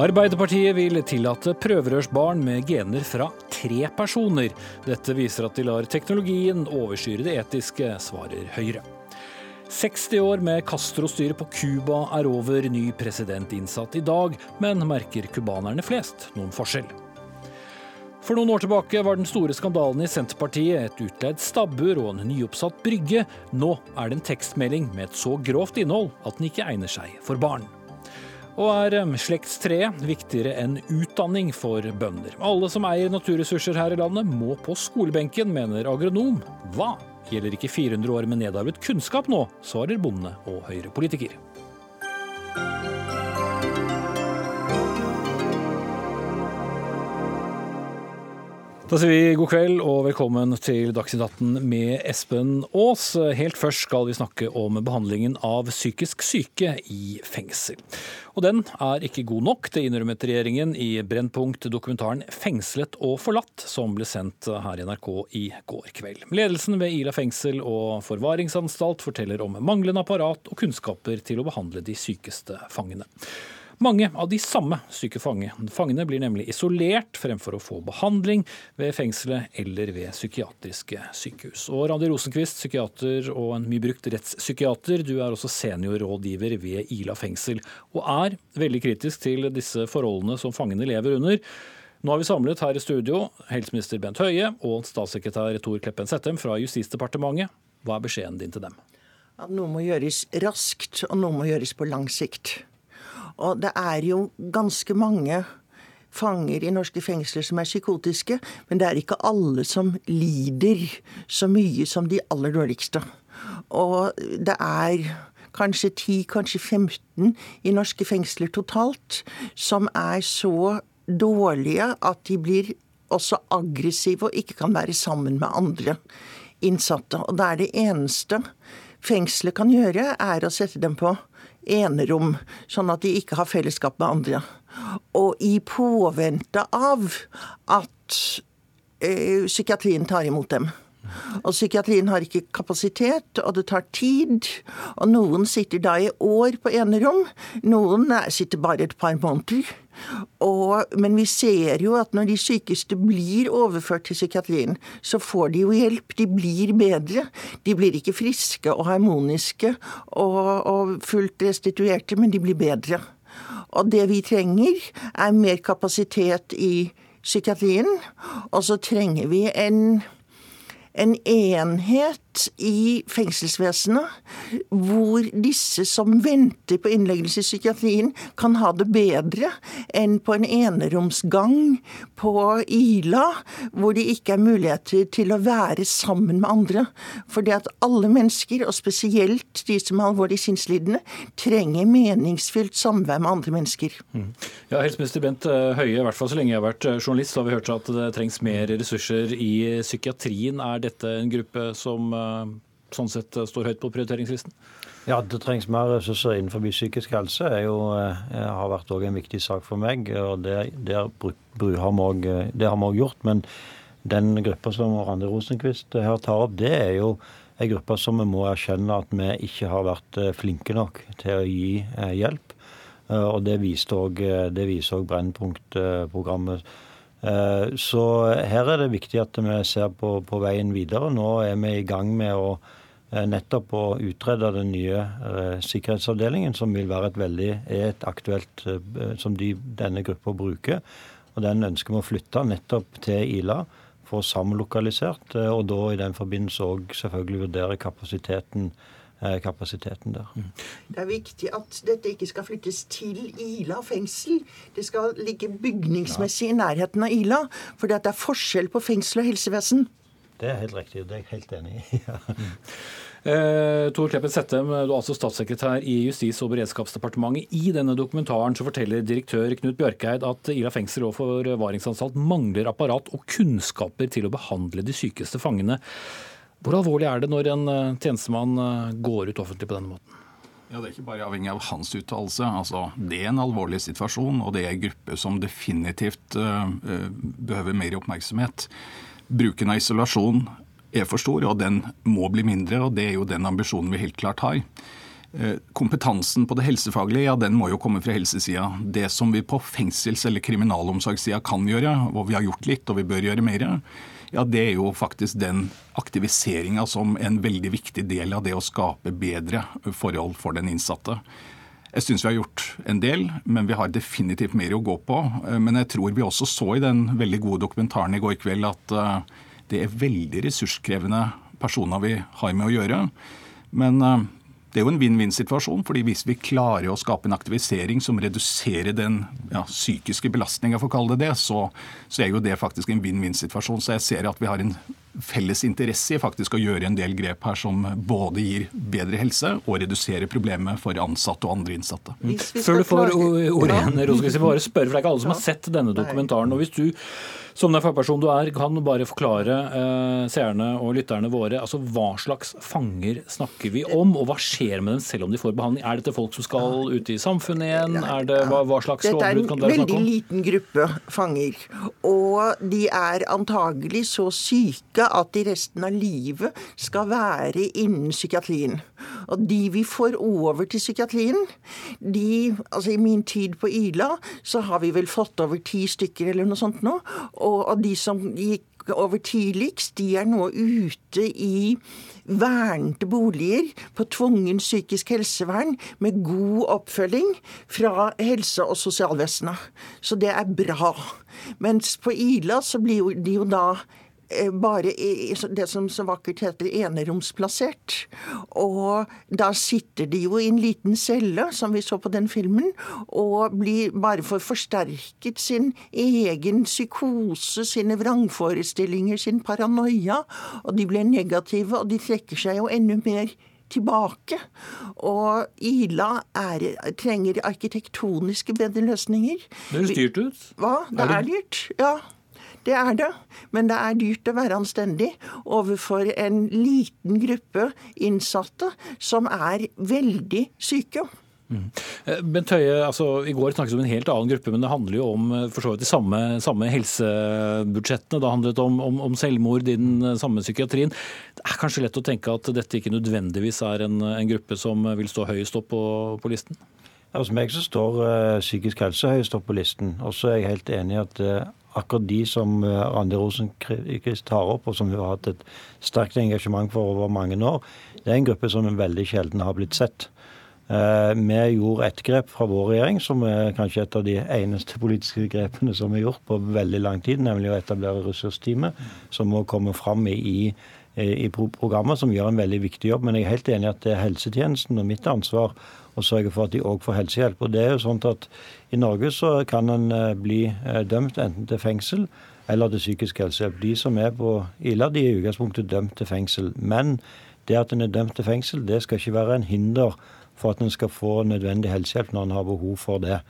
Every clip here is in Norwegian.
Arbeiderpartiet vil tillate prøverørsbarn med gener fra tre personer. Dette viser at de lar teknologien overstyre det etiske, svarer Høyre. 60 år med Castro-styret på Cuba er over, ny president innsatt i dag, men merker cubanerne flest noen forskjell? For noen år tilbake var den store skandalen i Senterpartiet et utleid stabbur og en nyoppsatt brygge. Nå er det en tekstmelding med et så grovt innhold at den ikke egner seg for barn. Og er um, slektstreet viktigere enn utdanning for bønder? Alle som eier naturressurser her i landet må på skolebenken, mener agronom. Hva? Gjelder ikke 400 år med nedarvet kunnskap nå, svarer bonde og Høyre-politiker. Da sier vi god kveld og velkommen til Dagsnytt 18 med Espen Aas. Helt først skal vi snakke om behandlingen av psykisk syke i fengsel. Og den er ikke god nok, det innrømmet regjeringen i Brennpunkt-dokumentaren 'Fengslet og forlatt', som ble sendt her i NRK i går kveld. Ledelsen ved Ila fengsel og forvaringsanstalt forteller om manglende apparat og kunnskaper til å behandle de sykeste fangene. Mange av de samme syke fangene blir nemlig isolert fremfor å få behandling ved fengselet eller ved psykiatriske sykehus. Og Randi Rosenquist, psykiater og en mye brukt rettspsykiater, du er også seniorrådgiver ved Ila fengsel, og er veldig kritisk til disse forholdene som fangene lever under. Nå har vi samlet her i studio helseminister Bent Høie og statssekretær Tor Kleppen Settem fra Justisdepartementet. Hva er beskjeden din til dem? At noe må gjøres raskt, og noe må gjøres på lang sikt. Og det er jo ganske mange fanger i norske fengsler som er psykotiske, men det er ikke alle som lider så mye som de aller dårligste. Og det er kanskje 10, kanskje 15 i norske fengsler totalt som er så dårlige at de blir også aggressive og ikke kan være sammen med andre innsatte. Og det er det eneste fengselet kan gjøre, er å sette dem på enerom, sånn at de ikke har fellesskap med andre. Og i påvente av at eh, psykiatrien tar imot dem. Og psykiatrien har ikke kapasitet, og det tar tid. Og noen sitter da i år på enerom, noen sitter bare et par måneder. Og, men vi ser jo at når de sykeste blir overført til psykiatrien, så får de jo hjelp. De blir bedre. De blir ikke friske og harmoniske og, og fullt restituerte, men de blir bedre. Og det vi trenger, er mer kapasitet i psykiatrien. Og så trenger vi en en enhet i fengselsvesenet hvor disse som venter på innleggelse i psykiatrien, kan ha det bedre enn på en eneromsgang på Ila, hvor det ikke er muligheter til å være sammen med andre. Fordi at alle mennesker, og spesielt de som er alvorlig sinnslidende, trenger meningsfylt samvær med andre mennesker. Mm. Ja, Helseminister Bent Høie, i hvert fall så lenge jeg har vært journalist, så har vi hørt at det trengs mer ressurser i psykiatrien. Er dette en gruppe som eh, sånn sett eh, står høyt på prioriteringslisten? Ja, det trengs mer ressurser innenfor psykisk helse. Det eh, har vært en viktig sak for meg. og Det, det har vi òg gjort. Men den gruppa som Randi Rosenquist her tar opp, det er jo en gruppe som vi må erkjenne at vi ikke har vært flinke nok til å gi hjelp. Og det viser òg Brennpunkt-programmet. Eh, så her er det viktig at vi ser på, på, veien videre. Nå er vi i gang med å eh, nettopp å utrede den nye eh, sikkerhetsavdelingen, som vil være et veldig er et aktuelt som de, denne gruppa bruker. Og Den ønsker vi å flytte nettopp til Ila, få samlokalisert. Og da i den forbindelse òg selvfølgelig vurdere kapasiteten kapasiteten der. Mm. Det er viktig at dette ikke skal flyttes til Ila fengsel. Det skal ligge bygningsmessig i nærheten av Ila. For det er forskjell på fengsel og helsevesen. Det er helt riktig. Det er jeg helt enig i. ja. Eh, Tor Kleppen Settem, du er altså statssekretær i Justis- og beredskapsdepartementet. I denne dokumentaren så forteller direktør Knut Bjørkeid at Ila fengsel og forvaringsanstalt mangler apparat og kunnskaper til å behandle de sykeste fangene. Hvor alvorlig er det når en eh, tjenestemann eh, går ut offentlig på denne måten? Ja, Det er ikke bare avhengig av hans uttalelse. Altså, det er en alvorlig situasjon, og det er en gruppe som definitivt uh, behøver mer oppmerksomhet. Bruken av isolasjon er for stor, og den må bli mindre. og Det er jo den ambisjonen vi helt klart har. Uh, kompetansen på det helsefaglige ja, den må jo komme fra helsesida. Det som vi på fengsels- eller kriminalomsorgssida kan gjøre, og vi har gjort litt og vi bør gjøre mer, ja, det er jo faktisk den aktiviseringa som en veldig viktig del av det å skape bedre forhold for den innsatte. Jeg syns vi har gjort en del, men vi har definitivt mer å gå på. Eh, men jeg tror vi også så i den veldig gode dokumentaren i går kveld at eh, det er veldig ressurskrevende personer vi har med å gjøre. Men det er jo en vinn-vinn-situasjon. fordi Hvis vi klarer å skape en aktivisering som reduserer den ja, psykiske belastninga, det det, så, så, er jo det faktisk en vinn-vinn-situasjon. Så jeg ser at vi har en felles interesse i faktisk å gjøre en del grep her som både gir bedre helse og reduserer problemet for ansatte og andre innsatte. Før du får ordet igjen, bare spørre, for det er ikke alle som har sett denne dokumentaren. og hvis du som den fagpersonen du er, kan bare forklare eh, seerne og lytterne våre altså hva slags fanger snakker vi om, og hva skjer med dem selv om de får behandling? Er dette folk som skal ut i samfunnet igjen? Er det, hva, hva slags lovbrudd kan dere snakke om? Dette er en veldig liten gruppe fanger. Og de er antagelig så syke at de resten av livet skal være innen psykiatrien. Og de vi får over til psykiatrien, de Altså i min tid på Ila så har vi vel fått over ti stykker eller noe sånt nå. Og, de som gikk over tidligst, de er nå ute i vernede boliger på tvungen psykisk helsevern med god oppfølging fra helse- og sosialvesenet. Så det er bra. Mens på Ila så blir de jo da bare det som så vakkert heter eneromsplassert. Og da sitter de jo i en liten celle, som vi så på den filmen, og blir bare for forsterket sin egen psykose, sine vrangforestillinger, sin paranoia. Og de blir negative, og de trekker seg jo enda mer tilbake. Og Ila er, trenger arkitektoniske bedre løsninger. Det høres dyrt ut? Hva? Det er, det... er dyrt, ja. Det er det. Men det er dyrt å være anstendig overfor en liten gruppe innsatte som er veldig syke. Mm. Eh, Bent Høie, altså, I går snakket vi om en helt annen gruppe, men det handler jo om eh, for så vidt de samme, samme helsebudsjettene. Det handlet om, om, om, selvmord i den eh, samme psykiatrien. Det er kanskje lett å tenke at dette ikke nødvendigvis er en, en gruppe som vil stå høyest opp på, på listen? Hos meg så står uh, psykisk helse høyest opp på listen. Og så er jeg helt enig i at uh, akkurat de som eh, Randi Rosenkrist tar opp, og som hun har hatt et sterkt engasjement for over mange år, det er en gruppe som veldig sjelden har blitt sett. Eh, vi gjorde et grep fra vår regjering, som er kanskje et av de eneste politiske grepene som er gjort på veldig lang tid, nemlig å etablere ressursteamet, som må komme fram i, i programmet, som gjør en veldig viktig jobb. Men jeg er helt enig i at det er helsetjenesten og mitt ansvar å sørge for at de òg får helsehjelp. Og det er jo sånn at I Norge så kan en eh, bli eh, dømt enten til fengsel eller til psykisk helsehjelp. De som er på Ila, de er i utgangspunktet dømt til fengsel. Men det at en er dømt til fengsel, det skal ikke være en hinder for at en skal få nødvendig helsehjelp når en har behov for det.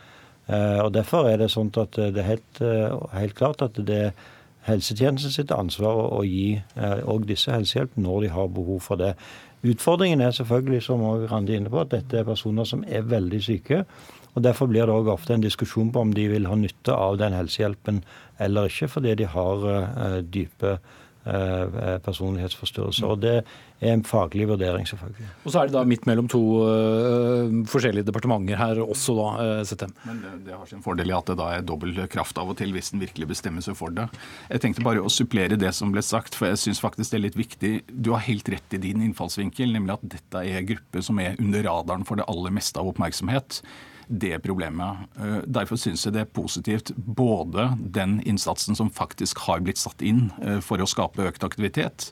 Eh, og Derfor er det sånn at det er helt, helt klart at det er helsetjenesten sitt ansvar å gi òg disse helsehjelp når de har behov for det. Utfordringen er selvfølgelig, som også Randi er inne på, at dette er personer som er veldig syke. og Derfor blir det også ofte en diskusjon på om de vil ha nytte av den helsehjelpen eller ikke, fordi de har uh, dype personlighetsforstyrrelser. Og Det er en faglig vurdering, selvfølgelig. Og så er det da midt mellom to uh, forskjellige departementer her også, da, uh, ZM. Men det, det, har sin fordel i at det da er dobbel kraft av og til hvis den virkelig bestemmer seg for det. Jeg tenkte bare å supplere det som ble sagt, for jeg syns faktisk det er litt viktig. Du har helt rett i din innfallsvinkel, nemlig at dette er en gruppe som er under radaren for det aller meste av oppmerksomhet det problemet. Derfor syns jeg det er positivt både den innsatsen som faktisk har blitt satt inn for å skape økt aktivitet,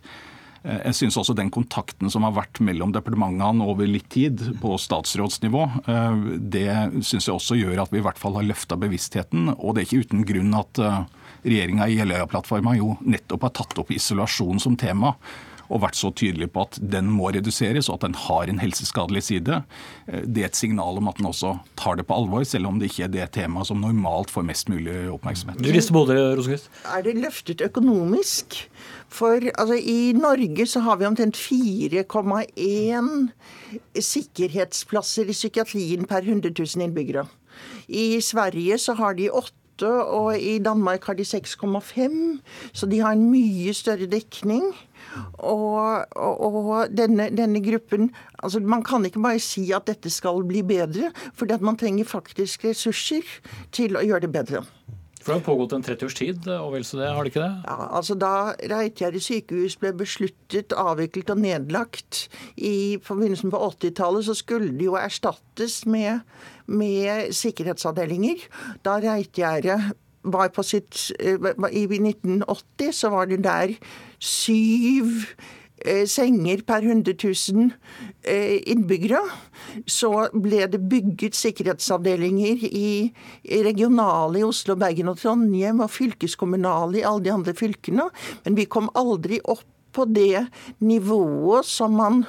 Eh, jeg synes også den kontakten som har vært mellom departementene over litt tid, på statsrådsnivå, eh, det syns jeg også gjør at vi i hvert fall har løfta bevisstheten. Og det er ikke uten grunn at eh, regjeringa i Jeløya-plattforma jo nettopp har tatt opp isolasjon som tema og vært så tydelig på at den må reduseres, og at den har en helseskadelig side. Eh, det er et signal om at den også tar det på alvor, selv om det ikke er det temaet som normalt får mest mulig oppmerksomhet. Du Jurist Både, Rosenquist? Er det løftet økonomisk? For altså, i Norge så har vi omtrent 4,1 sikkerhetsplasser i psykiatrien per 100 000 innbyggere. I Sverige så har de åtte og i Danmark har de 6,5, så de har en mye større dekning. Og, og, og denne, denne, gruppen altså Man kan ikke bare si at dette skal bli bedre, for man trenger faktisk ressurser til å gjøre det bedre. For det har pågått en 30 års tid, og vel så det, har det ikke det? Ja, altså Da Reitgjerde sykehus ble besluttet avviklet og nedlagt i forbindelsen på 80-tallet, så skulle det jo erstattes med, med sikkerhetsavdelinger. Da Reitgjerdet var på sitt eh, I 1980 så var det der syv eh, senger per 100 000 eh, innbyggere. Så ble det bygget sikkerhetsavdelinger i regionale i Oslo, Bergen og Trondheim, og fylkeskommunale i alle de andre fylkene. Men vi kom aldri opp på det nivået som man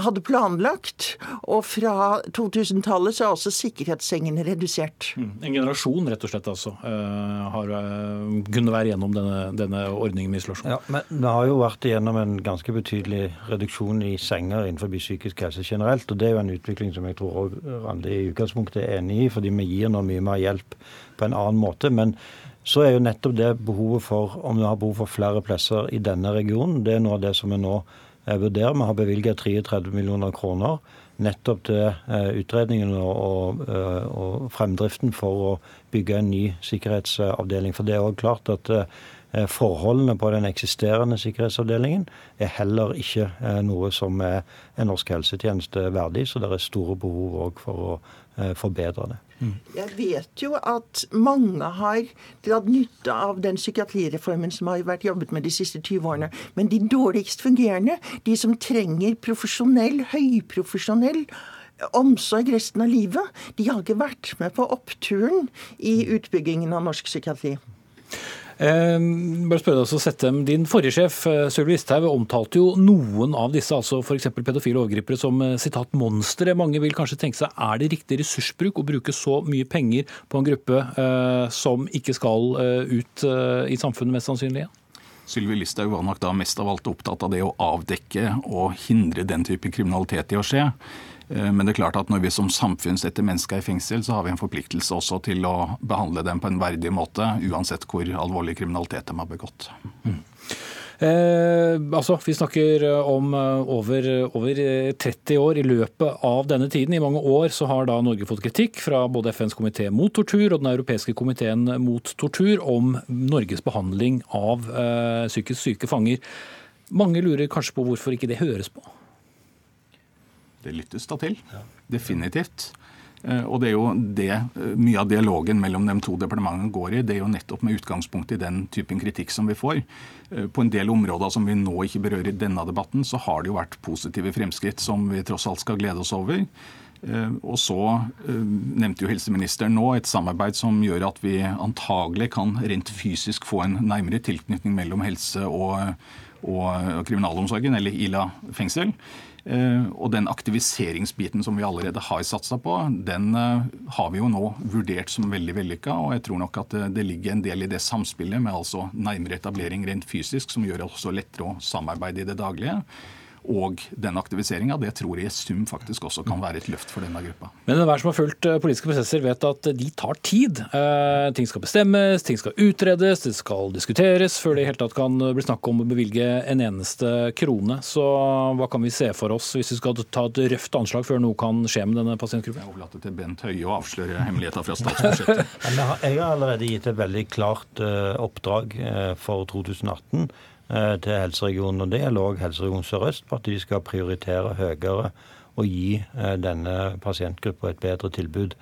hadde planlagt. Og fra 2000-tallet så er også sikkerhetssengene redusert. Mm. En generasjon rett og slett altså, uh, har uh, kunnet være gjennom denne, denne, ordningen med isolasjon. Ja, men Vi har jo vært igjennom en ganske betydelig reduksjon i senger innenfor psykisk helse generelt. og Det er jo en utvikling som jeg tror Randi i utgangspunktet er enig i, fordi vi gir nå mye mer hjelp på en annen måte. men så er jo nettopp det behovet for om vi har behov for flere plasser i denne regionen, det er noe av det som vi nå vurderer. Vi har bevilget 33 millioner kroner nettopp til eh, utredningen og, og, eh, og, fremdriften for å bygge en ny sikkerhetsavdeling. For det er også klart at eh, forholdene på den eksisterende sikkerhetsavdelingen er heller ikke noe som er en norsk helsetjeneste verdig, så det er store behov for å forbedre det. Jeg vet jo at mange har dratt nytte av den psykiatrireformen som har vært jobbet med de siste 20 årene. Men de dårligst fungerende, de som trenger profesjonell, høyprofesjonell omsorg resten av livet, de har ikke vært med på oppturen i utbyggingen av norsk psykiatri. Eh, bare spørre deg også, Settem, Din forrige sjef eh, Sylvi Listhaug omtalte jo noen av disse, altså f.eks. pedofile overgripere, som eh, sitat monstre. Mange vil kanskje tenke seg er det riktig ressursbruk å bruke så mye penger på en gruppe eh, som ikke skal eh, ut eh, i samfunnet, mest sannsynlig? Sylvi Listhaug var nok da mest av alt opptatt av det å avdekke og hindre den type kriminalitet i å skje. Eh, men det er klart at når vi som samfunn setter mennesker i fengsel, så har vi en forpliktelse også til å behandle dem på en verdig måte, uansett hvor alvorlig kriminalitet de har begått. Mm. Eh, altså, Vi snakker om eh, over, over, 30 år. I løpet av denne tiden, i mange år, så har da Norge fått kritikk fra både FNs komité mot tortur og Den europeiske komiteen mot tortur om Norges behandling av eh, psykisk syke fanger. Mange lurer kanskje på hvorfor ikke det høres på? Det lyttes da til. Definitivt. Eh, og det er jo det eh, mye av dialogen mellom de to departementene går i. Det er jo nettopp med utgangspunkt i den typen kritikk som vi får. Eh, på en del områder som vi nå ikke berører i denne debatten, så har det jo vært positive fremskritt som vi tross alt skal glede oss over. Og så nevnte jo helseministeren nå et samarbeid som gjør at vi antagelig kan rent fysisk få en nærmere tilknytning mellom helse og, og kriminalomsorgen, eller Ila fengsel. Eh, og den aktiviseringsbiten som vi allerede har satsa på, den eh, har vi jo nå vurdert som veldig vellykka. Og jeg tror nok at det ligger en del i det samspillet med altså nærmere etablering rent fysisk, som gjør det også lettere å samarbeide i det daglige og den aktiviseringa, det tror jeg i sum faktisk også kan være et løft for denne gruppa. Men enhver som har fulgt eh, politiske prosesser, vet at de tar tid. Eh, ting skal bestemmes, ting skal utredes, det skal diskuteres før det i hele tatt kan bli snakk om å bevilge en eneste krone. Så hva kan vi se for oss hvis vi skal ta et røft anslag før noe kan skje med denne pasientgruppen? Jeg overlater til Bent Høie å avsløre hemmeligheter fra statsbudsjettet. Jeg har allerede gitt et veldig klart eh, oppdrag for 2018 Eh, til helseregionen. Og det gjelder òg Helseregion Sør-Øst, på at de skal prioritere høyere og gi eh, denne pasientgruppa et bedre tilbud.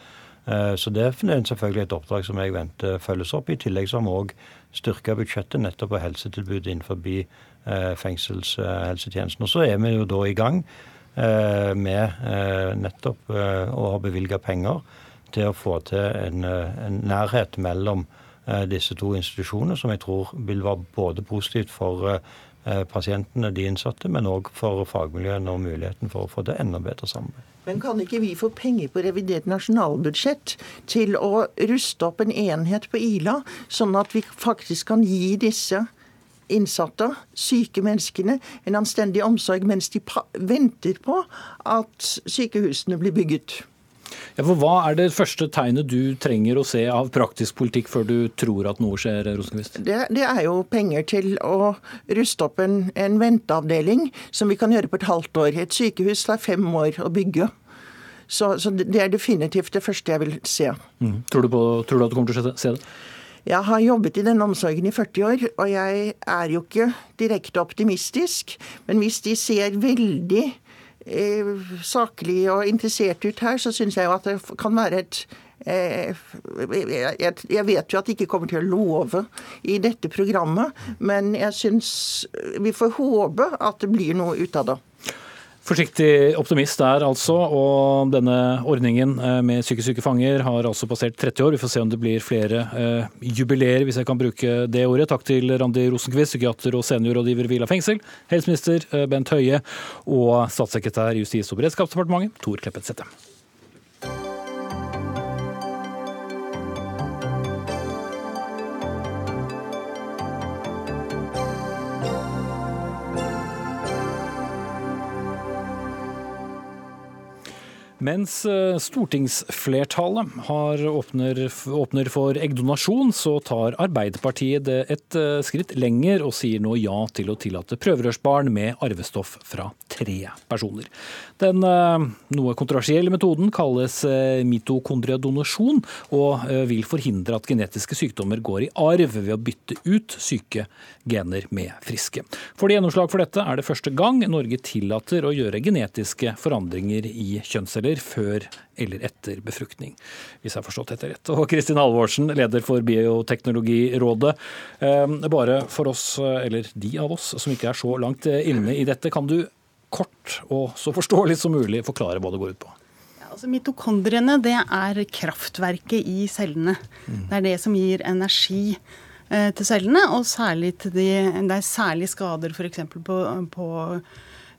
Eh, så det er selvfølgelig et oppdrag som jeg venter følges opp. I tillegg så har vi styrka budsjettet nettopp på helsetilbudet innenfor fengselshelsetjenesten. Og så er vi jo da i gang med nettopp å ha bevilga penger til å få til en, en nærhet mellom Eh, disse to institusjonene, som jeg tror vil være både positivt for eh, pasientene, de innsatte, men òg for fagmiljøene og muligheten for å få det enda bedre samarbeid. Men kan ikke vi få penger på revidert nasjonalbudsjett til å ruste opp en enhet på Ila, sånn at vi faktisk kan gi disse innsatte, syke menneskene, en anstendig omsorg mens de venter på at sykehusene blir bygget? Ja, for Hva er det første tegnet du trenger å se av praktisk politikk før du tror at noe skjer, Rosenqvist? Det, det er jo penger til å ruste opp en, en venteavdeling, som vi kan gjøre på et halvt år. Et sykehus tar fem år å bygge. Så, så det er definitivt det første jeg vil se. Mm. Tror, du på, tror, du at du kommer til å se det? Jeg har jobbet i denne omsorgen i 40 år, og jeg er jo ikke direkte optimistisk. Men hvis de ser veldig saklig og interessert ut her, så syns jeg jo at det kan være et eh, jeg vet jo at de ikke kommer til å love i dette programmet, men jeg syns vi får håpe at det blir noe ut av det. Forsiktig optimist der altså, og denne ordningen eh, med psykisk syke fanger har altså passert 30 år. Vi får se om det blir flere eh, jubileer, hvis jeg kan bruke det ordet. Takk til Randi Rosenquist, psykiater og seniorrådgiver Vila fengsel, helseminister uh, Bent Høie og statssekretær i Justis- og beredskapsdepartementet Tor Kleppet Sette. Mens eh, stortingsflertallet har åpner, åpner, for eggdonasjon, så tar Arbeiderpartiet det et eh, skritt lenger og sier nå ja til å tillate prøverørsbarn med arvestoff fra tre personer. Den eh, noe kontroversielle metoden kalles mitokondriadonasjon, og vil forhindre at genetiske sykdommer går i arv ved å bytte ut syke gener med friske. Får de gjennomslag for dette, er det første gang Norge tillater å gjøre genetiske forandringer i kjønnsceller eller før eller etter befruktning, hvis jeg har forstått dette rett. Og Kristin Halvorsen, leder for Bioteknologirådet. Ehm, bare for oss, eller de av oss som ikke er så langt inne i dette, kan du kort og så forståelig som mulig forklare hva det går ut på? Altså, mitokondriene det er kraftverket i cellene. Mm. Det er det som gir energi eh, til cellene, og særlig til de, det er særlig skader f.eks. På, på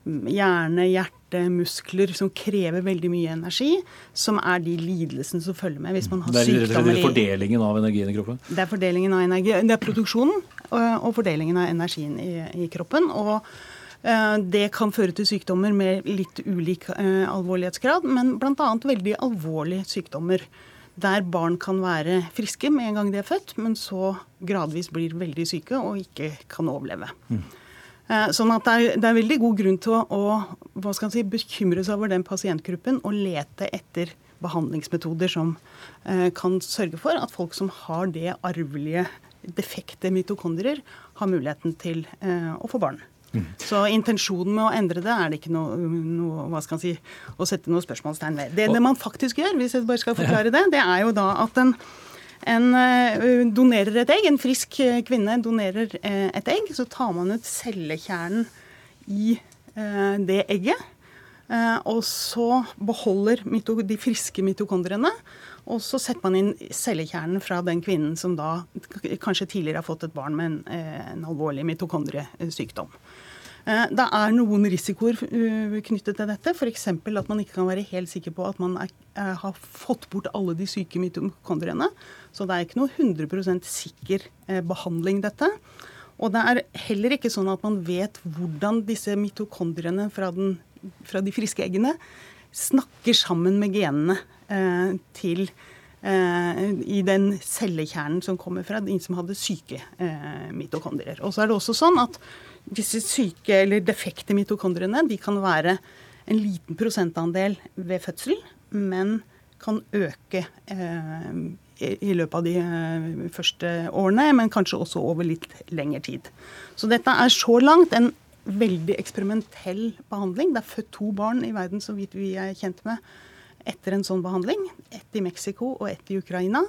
hjerne, hjerte, muskler som krever veldig mye energi, som er de lidelsene som følger med hvis man har sykdommer Det er fordelingen av energien i kroppen? Det er fordelingen av energi, det er produksjonen og fordelingen av energien i, i kroppen. og uh, det kan føre til sykdommer med litt ulik uh, alvorlighetsgrad, men bl.a. veldig alvorlige sykdommer. Der barn kan være friske med en gang de er født, men så gradvis blir veldig syke og ikke kan overleve. Mm. Eh, sånn at det er, det er, veldig god grunn til å, å si, bekymre seg over den pasientgruppen og lete etter behandlingsmetoder som eh, kan sørge for at folk som har det arvelige, defekte mitokondrier, har muligheten til eh, å få barn. Mm. Så intensjonen med å endre det er det ikke noe, noe hva skal si, å sette noe spørsmålstegn ved. Det, det man faktisk gjør, hvis jeg bare skal forklare det, det er jo da at den en uh, donerer et egg, en frisk eh, kvinne donerer uh, et egg, så tar man ut cellekjernen i det egget. og så beholder de friske mitokondriene. Og så setter man inn cellekjernen fra den kvinnen som da kanskje tidligere har fått et barn med en, en alvorlig mitokondriesykdom. Det er noen risikoer knyttet til dette, f.eks. at man ikke kan være helt sikker på at man er, har fått bort alle de syke mitokondriene. Så det er ikke noe 100 sikker eh, behandling, dette. Og det er heller ikke sånn at man vet hvordan disse mitokondriene fra, den, fra de friske eggene snakker sammen med genene eh, til eh, i den cellekjernen som kommer fra de som hadde syke eh, mitokondrier. Og så er det også sånn at disse syke eller defekte mitokondriene de kan være en liten prosentandel ved fødsel, men kan øke eh, i løpet av de eh, første årene, men kanskje også over litt lengre tid. Så dette er så langt en veldig eksperimentell behandling. Det er født to barn i verden, så vidt vi er kjent med, etter en sånn behandling. Ett i Mexico og ett i Ukraina.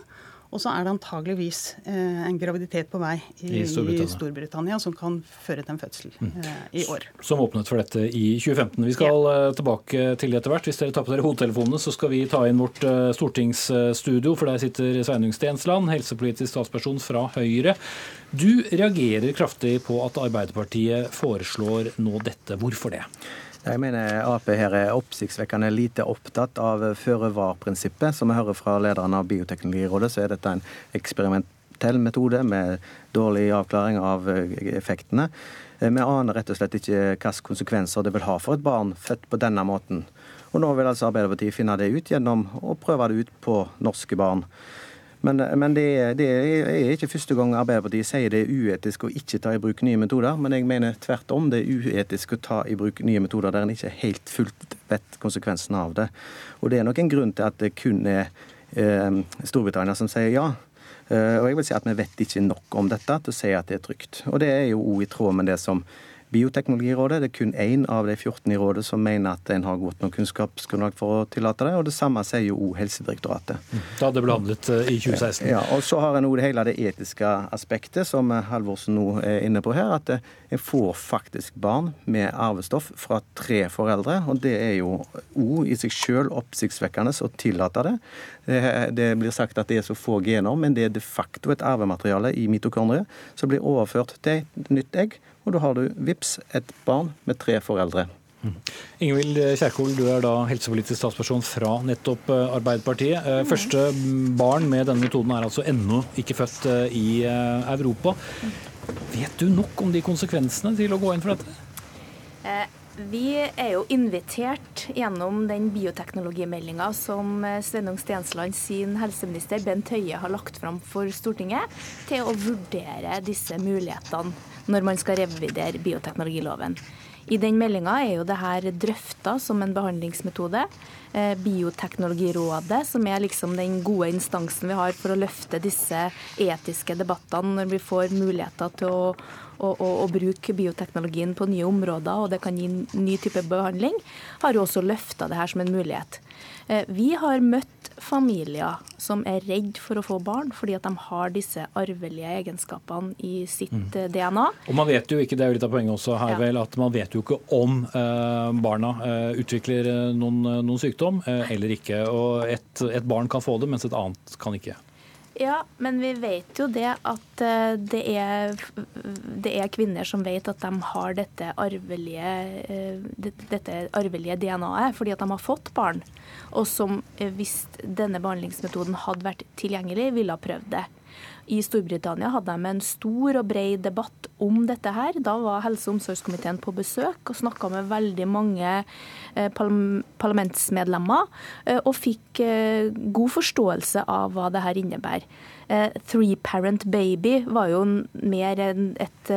Og så er det antageligvis eh, en graviditet på vei i, I, Storbritannia. i, Storbritannia. som kan føre til en fødsel mm. eh, i år. Som åpnet for dette i 2015. Vi skal ja. Eh, tilbake til det etter hvert. Hvis dere tar på dere hodetelefonene, så skal vi ta inn vårt stortingsstudio, for der sitter Sveinung Stensland, helsepolitisk statsperson fra Høyre. Du reagerer kraftig på at Arbeiderpartiet foreslår nå dette. Hvorfor det? Jeg mener Ap her er oppsiktsvekkende lite opptatt av føre-var-prinsippet. Som vi hører fra lederen av Bioteknologirådet, så er dette en eksperimentell metode med dårlig avklaring av effektene. Vi aner rett og slett ikke hvilke konsekvenser det vil ha for et barn født på denne måten. Og nå vil altså Arbeiderpartiet finne det ut gjennom å prøve det ut på norske barn. Men, men det, det, er ikke første gang Arbeiderpartiet sier det er uetisk å ikke ta i bruk nye metoder. Men jeg mener tvert om det er uetisk å ta i bruk nye metoder der en ikke helt fullt vet konsekvensene av det. Og det er nok en grunn til at det kun er eh, Storbritannia som sier ja. Eh, og jeg vil si at Vi vet ikke nok om dette til å si at det er trygt. Og Det er jo òg i tråd med det som Bioteknologirådet. Det er kun én av de 14 i rådet som mener at en har godt nok kunnskapsgrunnlag for å tillate det. Og det samme sier jo òg Helsedirektoratet. Mm. Da det ble handlet eh, i 2016. Ja, og så har en òg hele det etiske aspektet som Halvorsen nå er inne på her. At eh, en får faktisk barn med arvestoff fra tre foreldre. Og det er jo òg i seg sjøl oppsiktsvekkende å tillate det. Det blir sagt at det er så få gener, men det er de facto et arvemateriale i mitokondriet som blir overført til et nytt egg og da har du vips et barn med tre foreldre. Mm. Ingvild Kjerkol, du er da helsepolitisk statsperson fra nettopp eh, Arbeiderpartiet. Eh, første barn med denne metoden er altså ennå ikke født eh, i Europa. Vet du nok om de konsekvensene til å gå inn for dette? Vi er jo invitert gjennom den bioteknologimeldinga som Sveinung Stensland sin helseminister Bent Høie har lagt fram for Stortinget, til å vurdere disse mulighetene når man skal revidere bioteknologiloven. I den meldinga er jo det her drøfta som en behandlingsmetode. Eh, Bioteknologirådet, som er liksom den gode instansen vi har for å løfte disse etiske debattene når vi får muligheter til å, å, å, å bruke bioteknologien på nye områder, og det kan gi ny type behandling, har jo også løfta det her som en mulighet. Eh, vi har møtt familier som er redd for å få barn fordi at de har disse arvelige egenskapene i sitt mm. Eh, DNA. Og man vet jo ikke, det er jo litt av poenget også her ja. vel, at man vet jo ikke om eh, barna eh, utvikler eh, noen, noen, sykdom eh, eller ikke. Og et, et barn kan få det, mens et annet kan ikke. Ja, men vi vet jo det at eh, det er, det er kvinner som vet at de har dette arvelige, eh, dette arvelige DNA-et fordi at de har fått barn, og som eh, hvis denne behandlingsmetoden hadde vært tilgjengelig, ville ha prøvd det. I Storbritannia hadde de en stor og bred debatt om dette her. Da var helse- og omsorgskomiteen på besøk og snakka med veldig mange eh, parlamentsmedlemmer, eh, og fikk eh, god forståelse av hva det her innebærer. Three parent baby var jo mer et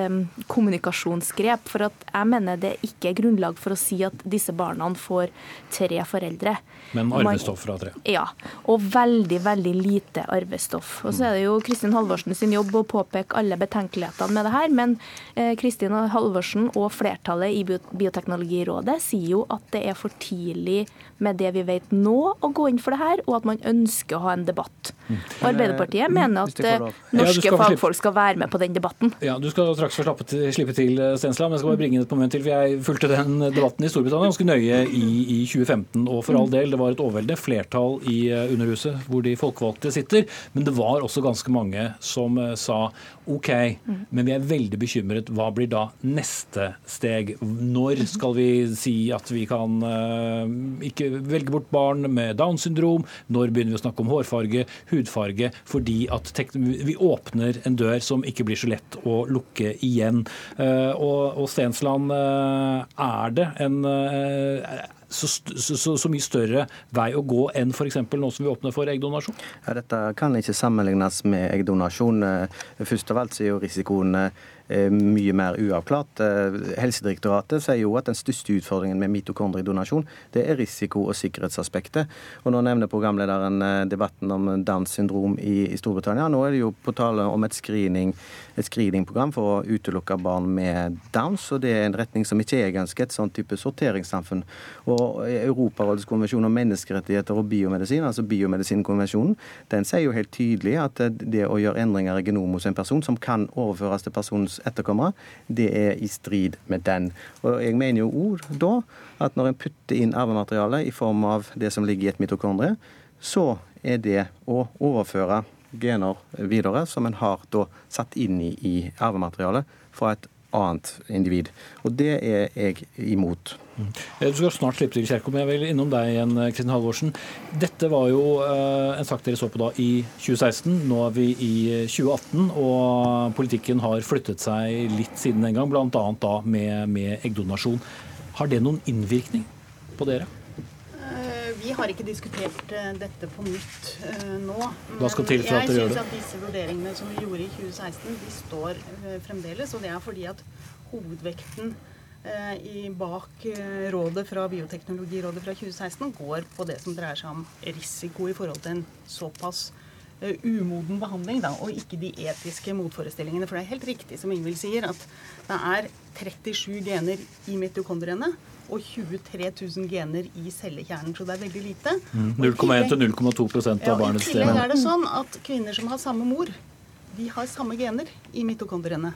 kommunikasjonsgrep. For at jeg mener det ikke er grunnlag for å si at disse barna får tre foreldre. Men arvestoff fra tre? Ja. Og veldig, veldig lite arvestoff. Og så er det jo Kristin Halvorsen sin jobb å påpeke alle betenkelighetene med det her. Men eh, Kristin Halvorsen og flertallet i Bioteknologirådet sier jo at det er for tidlig med det vi vet nå, å gå inn for det her, og at man ønsker å ha en debatt. Mm. Og Arbeiderpartiet mener at eh, norske ja, fagfolk skal være med på den debatten. Ja, Du skal straks få til, slippe til, eh, Stensland, men jeg skal bare bringe det på moment til. for Jeg fulgte den debatten i Storbritannia ganske nøye i, i 2015. Og for all del, det var et overveldende flertall i Underhuset hvor de folkevalgte sitter. Men det var også ganske mange som sa OK, men vi er veldig bekymret. Hva blir da neste steg? Når skal vi si at vi kan ikke velge bort barn med Downs syndrom? Når begynner vi å snakke om hårfarge, hudfarge? Fordi at vi åpner en dør som ikke blir så lett å lukke igjen. Uh, og, og Stensland, uh, er det en så, så, så, mye større vei å gå enn f.eks. nå som vi åpner for eggdonasjon? Ja, dette kan ikke sammenlignes med eggdonasjon. Først av alt så er jo risikoen Eh, mye mer uavklart. Eh, Helsedirektoratet sier jo at den største utfordringen med mitokondriedonasjon det er risiko- og sikkerhetsaspektet. Og Nå nevner programlederen eh, debatten om Downs syndrom i, Storbritannia. Nå er det jo på tale om et, screening, et screeningprogram for å utelukke barn med Downs. og Det er en retning som ikke jeg ønsker, et sånn type sorteringssamfunn. Og Europarådets konvensjon om menneskerettigheter og biomedisin, altså biomedisinkonvensjonen, den sier jo helt tydelig at det å gjøre endringer i genomet hos en person som kan overføres til personens etterkommere, det er i strid med den. Og jeg mener jo ord da at når en putter inn arvemateriale i form av det som ligger i et mitokondrie, så er det å overføre gener videre som en har da satt inn i, i arvematerialet fra et annet individ. Og det er jeg imot. Mm. Du skal snart slippe til, Kjerkol, men jeg vil innom deg igjen, Kristin Halvorsen. Dette var jo en sak dere så på da i 2016. Nå er vi i 2018, og politikken har flyttet seg litt siden den gang, bl.a. da med, med eggdonasjon. Har det noen innvirkning på dere? Vi har ikke diskutert uh, dette på nytt uh, nå. Hva skal til for at dere gjør det? Jeg syns at disse vurderingene som vi gjorde i 2016, de står uh, fremdeles. Og det er fordi at hovedvekten i, bak rådet fra Bioteknologirådet fra 2016 går på det som dreier seg om risiko i forhold til en såpass umoden behandling, da, og ikke de etiske motforestillingene. For det er helt riktig som Ingvild sier, at det er 37 gener i mitokondriene og 23 000 gener i cellekjernen. Så det er veldig lite. Mm. 0,1 til 0,2 av ja, barnets I tillegg er det sånn at kvinner som har samme mor, de har samme gener i mitokondriene.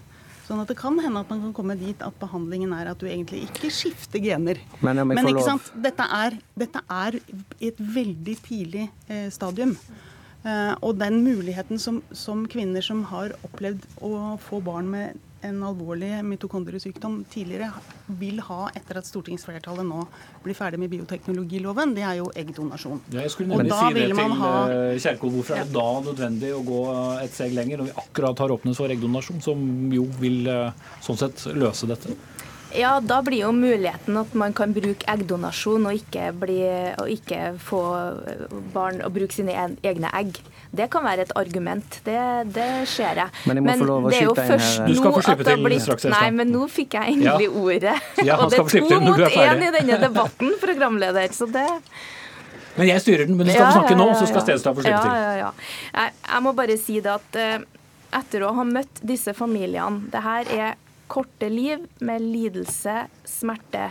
Sånn at det kan hende at man kan komme dit at behandlingen er at du egentlig ikke skifter gener. Men, Men ikke sant? Dette er, dette er et veldig tidlig eh, stadium. Eh, og den muligheten som, som kvinner som har opplevd å få barn med en alvorlig mitokondriesykdom tidligere vil ha etter at stortingsflertallet nå blir ferdig med bioteknologiloven, det er jo eggdonasjon. Ja, jeg skulle nemlig si det til ha... Eh, Kjerkol. Hvorfor er det da nødvendig å gå et steg lenger, når vi akkurat har åpnet for eggdonasjon, som jo vil eh, sånn sett løse dette? Ja, da blir jo muligheten at man kan bruke eggdonasjon og ikke, bli, og ikke få barn å bruke sine egne egg. Det kan være et argument. Det, det ser jeg. Men jeg må men få lov å skyte inn her. Du skal få slippe til blitt, straks. Nei, men nå fikk jeg endelig ja. ordet. Ja, og det er to mot én i denne debatten, programleder. Så det men jeg styrer den, men du skal få snakke nå, så skal Stensland få slippe til. Ja, ja, ja. Jeg, jeg må bare si det at uh, etter å ha møtt disse familiene Det her er korte liv med lidelse, smerte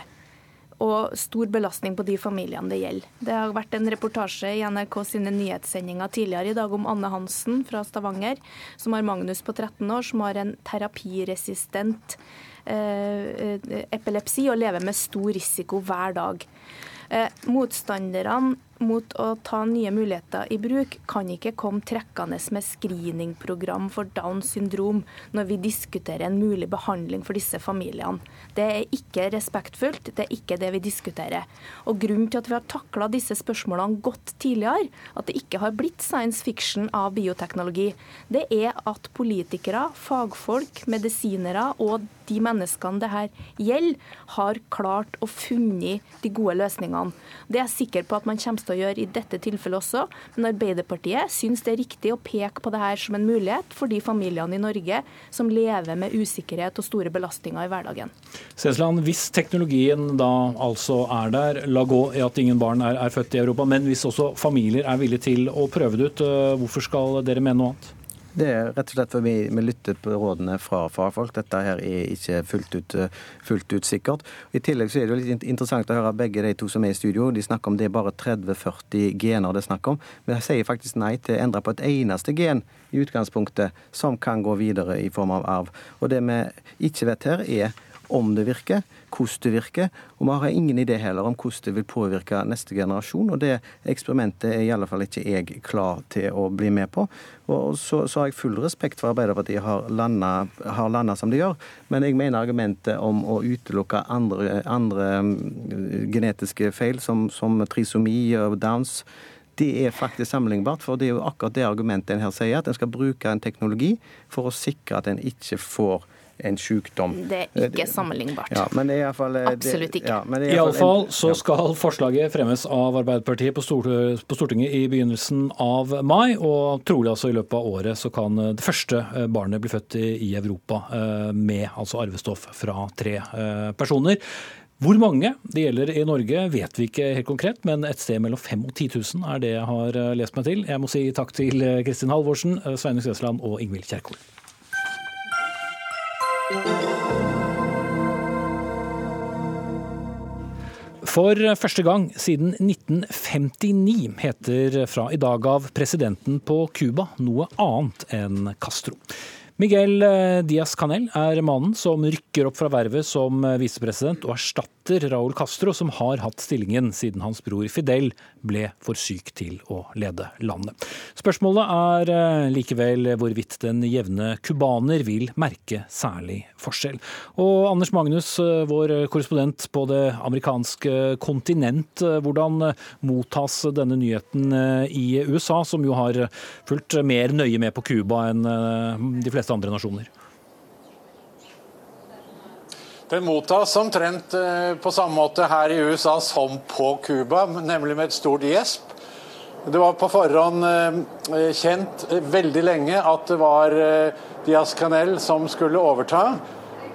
og stor belastning på de familiene det gjelder. Det har vært en reportasje i NRK sine nyhetssendinger tidligere i dag om Anne Hansen fra Stavanger, som har Magnus på 13 år, som har en terapiresistent eh, epilepsi og lever med stor risiko hver dag. Eh, motstanderne mot å ta nye muligheter i bruk kan ikke komme trekkende med screeningprogram for Downs syndrom når vi diskuterer en mulig behandling for disse familiene. Det er ikke respektfullt, det er ikke det vi diskuterer. Og Grunnen til at vi har takla disse spørsmålene godt tidligere, at det ikke har blitt science fiction av bioteknologi, det er at politikere, fagfolk, medisinere og de menneskene det her gjelder, har klart å funnet de gode løsningene. Det er jeg sikker på at man kommer til å gjøre i dette tilfellet også. Men Arbeiderpartiet syns det er riktig å peke på det her som en mulighet for de familiene i Norge som lever med usikkerhet og store belastninger i hverdagen. Sesland, hvis teknologien da altså er der, la gå i at ingen barn er, er født i Europa, men hvis også familier er villige til å prøve det ut, øh, hvorfor skal dere mene noe annet? Det er rett og slett fordi vi lytter på rådene fra fagfolk. Dette her er ikke fullt ut, fullt ut sikkert. I tillegg så er det jo litt interessant å høre begge de to som er i studio. De snakker om det er bare 30-40 gener det er snakk om. Men de sier faktisk nei til å endre på et eneste gen i utgangspunktet som kan gå videre i form av arv. Og det vi ikke vet her, er om det virker, hvordan det virker. Og vi har ingen idé heller om hvordan det vil påvirke neste generasjon. Og det eksperimentet er i alle fall ikke jeg klar til å bli med på. Og så, så har jeg full respekt for Arbeiderpartiet har landa som de gjør. Men jeg mener argumentet om å utelukke andre, andre mm, genetiske feil, som, som trisomi og Downs, det er faktisk sammenlignbart. For det er jo akkurat det argumentet en her sier, at en skal bruke en teknologi for å sikre at en ikke får en sykdom. Det er ikke sammenlignbart. Ja, men det er i fall, eh, Absolutt ikke. Ja, men Iallfall så skal forslaget fremmes av Arbeiderpartiet på, Stortinget i begynnelsen av mai, og trolig altså i løpet av året så kan eh, det første eh, barnet bli født i Europa med altså arvestoff fra tre personer. Hvor mange det gjelder i Norge vet vi ikke helt konkret, men et sted mellom 5 og 10 000 er det jeg har lest meg til. Jeg må si takk til Kristin Halvorsen, Sveinung Stensland og Ingvild Kjerkol. For første gang siden 1959 heter fra i dag av presidenten på Cuba noe annet enn Castro. Miguel Diaz Canel er mannen som rykker opp fra vervet som visepresident og erstatter etter Raúl Castro, som har hatt stillingen siden hans bror Fidel ble for syk til å lede landet. Spørsmålet er eh, likevel hvorvidt den jevne cubaner vil merke særlig forskjell. Og Anders Magnus, eh, vår korrespondent på det amerikanske kontinent, hvordan mottas denne nyheten i USA, som jo har fulgt mer nøye med på Cuba enn de fleste andre nasjoner? Den mottas omtrent eh, på samme måte her i USA som på Cuba, nemlig med et stort gjesp. Det var på forhånd eh, kjent eh, veldig lenge at det var Diaz Canel som skulle overta.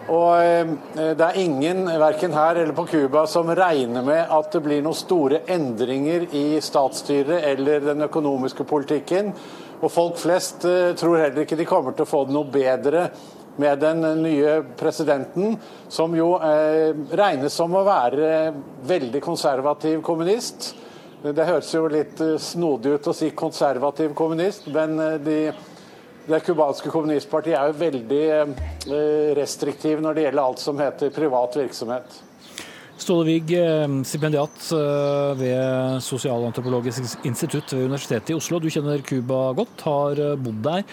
Og det er ingen, verken her eller på Cuba, som regner med at det blir noen store endringer i statsstyret eller den økonomiske politikken. Og folk flest tror heller ikke de kommer til å få det noe bedre med den nye presidenten, som jo eh, regnes som å være veldig konservativ kommunist. Det høres jo litt eh, snodig ut å si konservativ kommunist, men eh, de, det cubanske kommunistpartiet er jo veldig eh, restriktiv når det gjelder alt som heter privat virksomhet. Ståle Wiig, stipendiat ved Sosialantropologisk institutt ved Universitetet i Oslo. Du kjenner Cuba godt, har bodd der.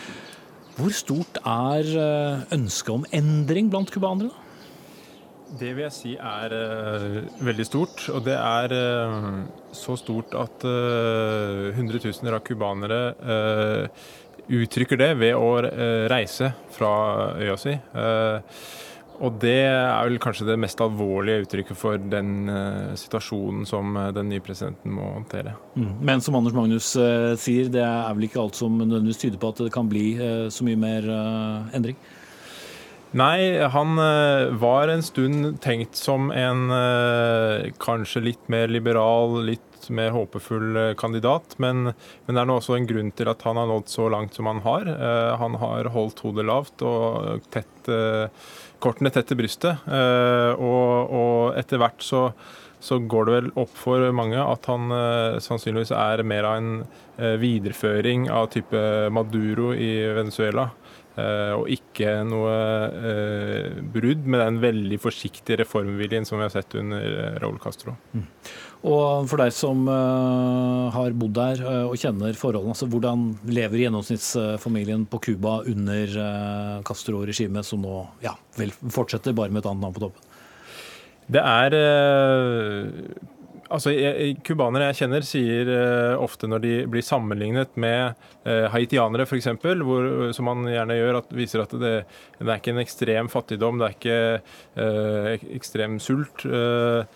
Hvor stort er eh, ønsket om endring blant cubanere? Det vil jeg si er uh, veldig stort. Og det er uh, så stort at hundretusener av cubanere uttrykker det ved å reise fra øya si. Og det er vel kanskje det mest alvorlige uttrykket for den uh, situasjonen som uh, den nye presidenten må håndtere. Mm. Men som Anders Magnus uh, sier, det er vel ikke alt som nødvendigvis tyder på at det kan bli så mye mer endring? Nei, han var en stund tenkt som en kanskje litt mer liberal, litt mer håpefull kandidat. Men, men det er nå også en grunn til at han har nådd så langt som han har. Han har holdt hodet lavt og tett kortene tett til brystet. Eh, og, og etter hvert så, så, går det vel opp for mange at han eh, sannsynligvis er mer av en eh, videreføring av type Maduro i Venezuela. og ikke noe brudd med den veldig forsiktige reformviljen som vi har sett under Raúl Castro. Mm. Og for deg som uh, har bodd der uh, og kjenner forholdene, altså hvordan lever gjennomsnittsfamilien på Cuba under uh, Castro-regimet, som nå ja, vel, fortsetter bare med et annet navn på toppen? Det er Altså, Cubanere jeg kjenner, sier ofte når de blir sammenlignet med haitianere f.eks., som man gjerne gjør, at viser at det, det, er ikke en ekstrem fattigdom, det er ikke uh, ekstrem sult. Uh,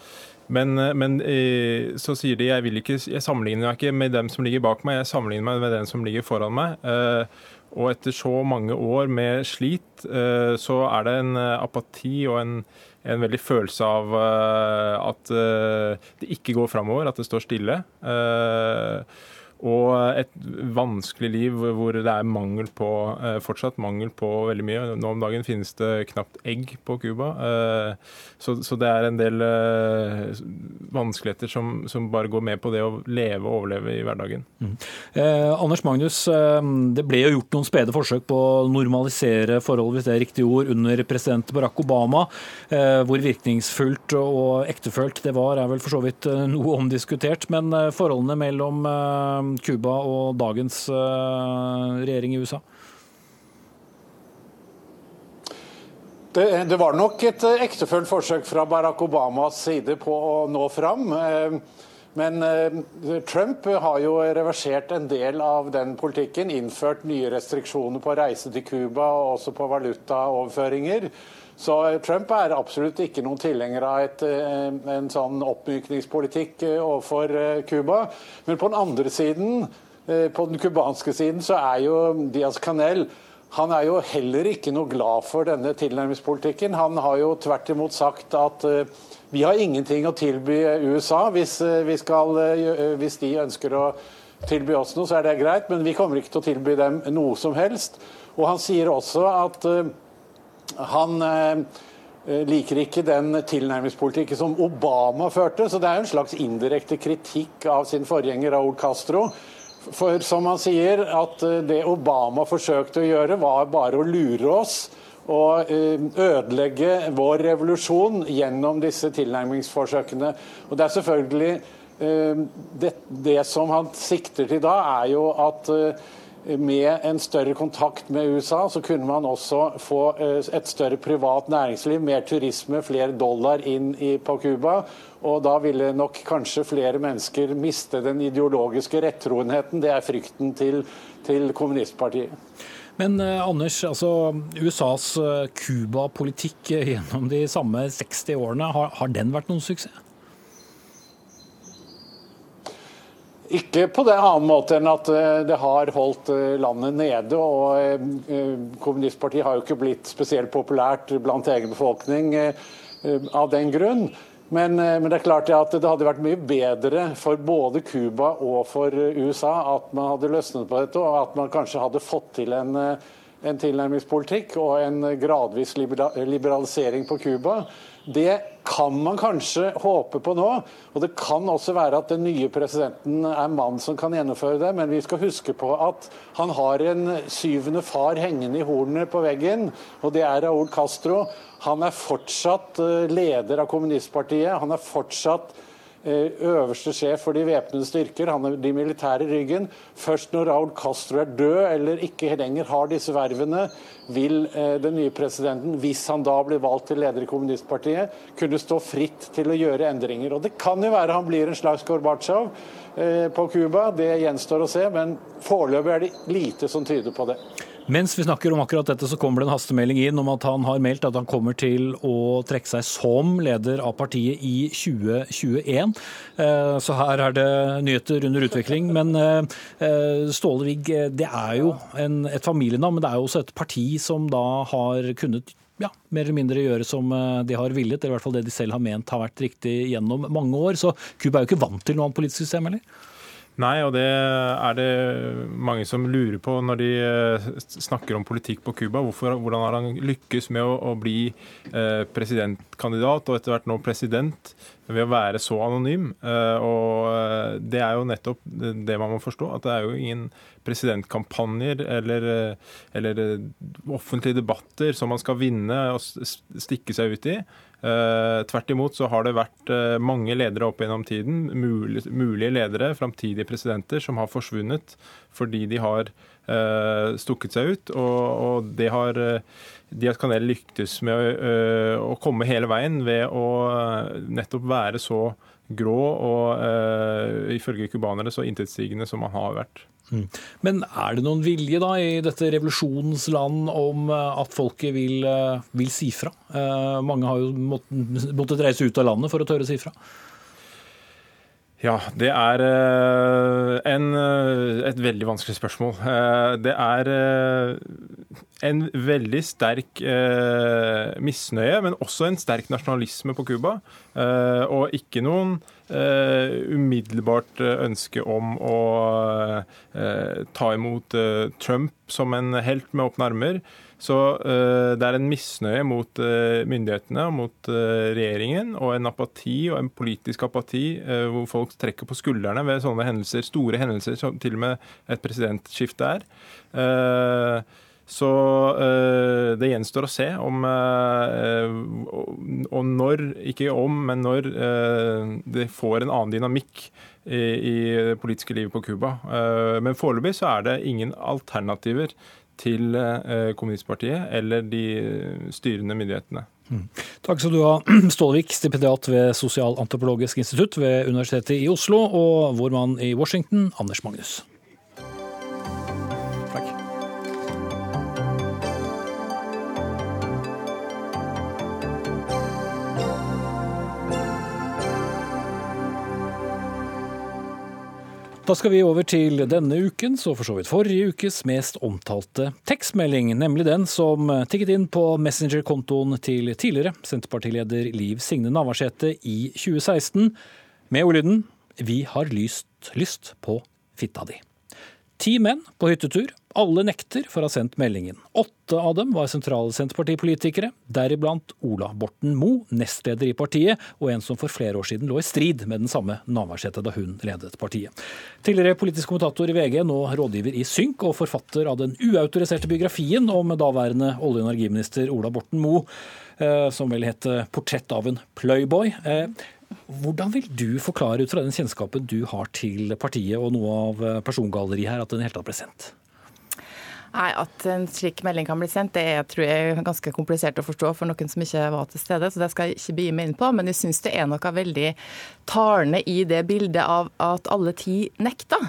men, eh, men, eh, så sier de jeg, vil ikke, jeg sammenligner meg ikke med dem som ligger bak meg, jeg sammenligner meg med den som ligger foran meg. Eh, og etter så mange år med slit, så er det en apati og en, en veldig følelse av at det ikke går framover, at det står stille og et vanskelig liv hvor det er mangel på, eh, fortsatt mangel på veldig mye. Nå om dagen finnes det knapt egg på Cuba. Eh, så, så, det er en del eh, vanskeligheter som, som, bare går med på det å leve og overleve i hverdagen. Mm. Eh, Anders Magnus, det ble jo gjort noen spede forsøk på å normalisere forhold, hvis det er riktig ord, under president Barack Obama. Eh, hvor virkningsfullt og ektefølt det var, er vel for så vidt noe omdiskutert. Men forholdene mellom Cuba og dagens eh, regjering i USA? Det, det, var nok et eh, ektefølt forsøk fra Barack Obamas side på å nå fram. Eh, men Trump har jo reversert en del av den politikken. Innført nye restriksjoner på reise til Cuba og også på valutaoverføringer. Så Trump er absolutt ikke noen tilhenger av et, eh, en sånn oppmykningspolitikk eh, overfor eh, Cuba. Men på den andre siden, på den cubanske siden, så er jo Diaz Canel han er jo heller ikke noe glad for denne tilnærmingspolitikken. Han har jo tvert imot sagt at vi har ingenting å tilby USA. Hvis, vi skal, hvis de ønsker å tilby oss noe, så er det greit, men vi kommer ikke til å tilby dem noe som helst. Og han sier også at han eh, liker ikke den tilnærmingspolitikken som Obama førte, så det er en slags indirekte kritikk av sin forgjenger Raúl Castro. For som han sier, at eh, det Obama forsøkte å gjøre, var bare å lure oss og ødelegge vår revolusjon gjennom disse tilnærmingsforsøkene. Og det er selvfølgelig det, det som han sikter til da, er jo at med en større kontakt med USA, så kunne man også få et større privat næringsliv, mer turisme, flere dollar inn på Cuba. Og da ville nok kanskje flere mennesker miste den ideologiske rettroenheten. Det er frykten til, til kommunistpartiet. Men eh, Anders, altså USAs Cuba-politikk gjennom de samme 60 årene, har, har den vært noen suksess? Ikke på den annen måte enn at det har holdt landet nede. og Kommunistpartiet har jo ikke blitt spesielt populært blant egen befolkning av den grunn. Men, men, det er klart at det hadde vært mye bedre for både Cuba og for USA at man hadde løsnet på dette, og at man kanskje hadde fått til en, en tilnærmingspolitikk og en gradvis liberalisering på Cuba. Det kan man kanskje håpe på nå. Og det kan også være at den nye presidenten er mann som kan gjennomføre det, men vi skal huske på at han har en syvende far hengende i hornet på veggen, og det er Raúl Castro. Han er fortsatt leder av kommunistpartiet. Han er fortsatt øverste sjef for de væpnede styrker. Han er de militære i ryggen. Først når Raúl Castro er død eller ikke lenger har disse vervene, vil den nye presidenten, hvis han da blir valgt til leder i kommunistpartiet, kunne stå fritt til å gjøre endringer. Og Det kan jo være han blir en slags Gorbatsjov på Cuba, det gjenstår å se. Men foreløpig er det lite som tyder på det. Mens vi snakker om akkurat dette, så kommer det en hastemelding inn om at han har meldt at han kommer til å trekke seg som leder av partiet i 2021. Så her er det nyheter under utvikling. Men Ståle Wigg, det er jo en, et familienavn, men det er jo også et parti som da har kunnet ja, mer eller mindre gjøre som de har villet, eller i hvert fall det de selv har ment har vært riktig gjennom mange år. Så Cuba er jo ikke vant til noe annet politisk system, eller? Nei, og det er det mange som lurer på når de snakker om politikk på Cuba. Hvordan har han lykkes med å, å bli eh, presidentkandidat og etter hvert nå president ved å være så anonym? Eh, og Det er jo nettopp det man må forstå. At det er jo ingen presidentkampanjer eller, eller offentlige debatter som man skal vinne og stikke seg ut i. Uh, tvert imot så har det vært uh, mange ledere opp gjennom tiden, mulige ledere, framtidige presidenter, som har forsvunnet fordi de har uh, stukket seg ut. Og det har Diaz Canel lyktes med å komme hele veien ved å nettopp være så grå og ifølge cubanere så intetsigende som man har vært. Mm. Men er det noen vilje da i dette revolusjonens land om at folket vil, vil si fra? Mange har jo måttet, måttet reise ut av landet for å tørre å si fra. Ja, det er en, et veldig vanskelig spørsmål. Det er en veldig sterk misnøye, men også en sterk nasjonalisme på Cuba. Og ikke noen umiddelbart ønske om å ta imot Trump som en helt med åpne armer. Så uh, det er en misnøye mot uh, myndighetene og mot uh, regjeringen, og en apati og en politisk apati hvor folk trekker på skuldrene ved sånne hendelser, store hendelser som til og med et presidentskifte er. Så det gjenstår å se om Og når, ikke om, men når det får en annen dynamikk i det politiske livet på Cuba. Men foreløpig så er det ingen alternativer til eh, kommunistpartiet eller de styrende myndighetene. Mm. Takk skal du ha, Stålvik, stipendiat ved Sosialantropologisk institutt ved Universitetet i Oslo, og vår mann i Washington, Anders Magnus. Da skal vi over til denne ukens, og for så vidt forrige ukes, mest omtalte tekstmelding. Nemlig den som tikket inn på Messenger-kontoen til tidligere Senterpartileder Liv Signe Navarsete i 2016, med ordlyden 'Vi har lyst, lyst på fitta di'. Ti menn på hyttetur. Alle nekter for å ha sendt meldingen. Åtte av dem var sentrale Senterpartipolitikere, deriblant Ola Borten Moe, nestleder i partiet, og en som for flere år siden lå i strid med den samme Navarsete da hun ledet partiet. Tidligere politisk kommentator i VG, nå rådgiver i Synk og forfatter av den uautoriserte biografien om daværende olje- og energiminister Ola Borten Moe, eh, som vel het 'Portrett av en playboy'. Hvordan vil du forklare ut fra den kjennskapen du har til partiet og noe av eh, persongalleriet her, at den helt tatt ble sendt? Nei, At en slik melding kan bli sendt, det er tror jeg, er ganske komplisert å forstå for noen som ikke var til stede. så Det skal jeg ikke begi meg inn på. Men jeg syns det er noe veldig talende i det bildet av at alle ti nekta.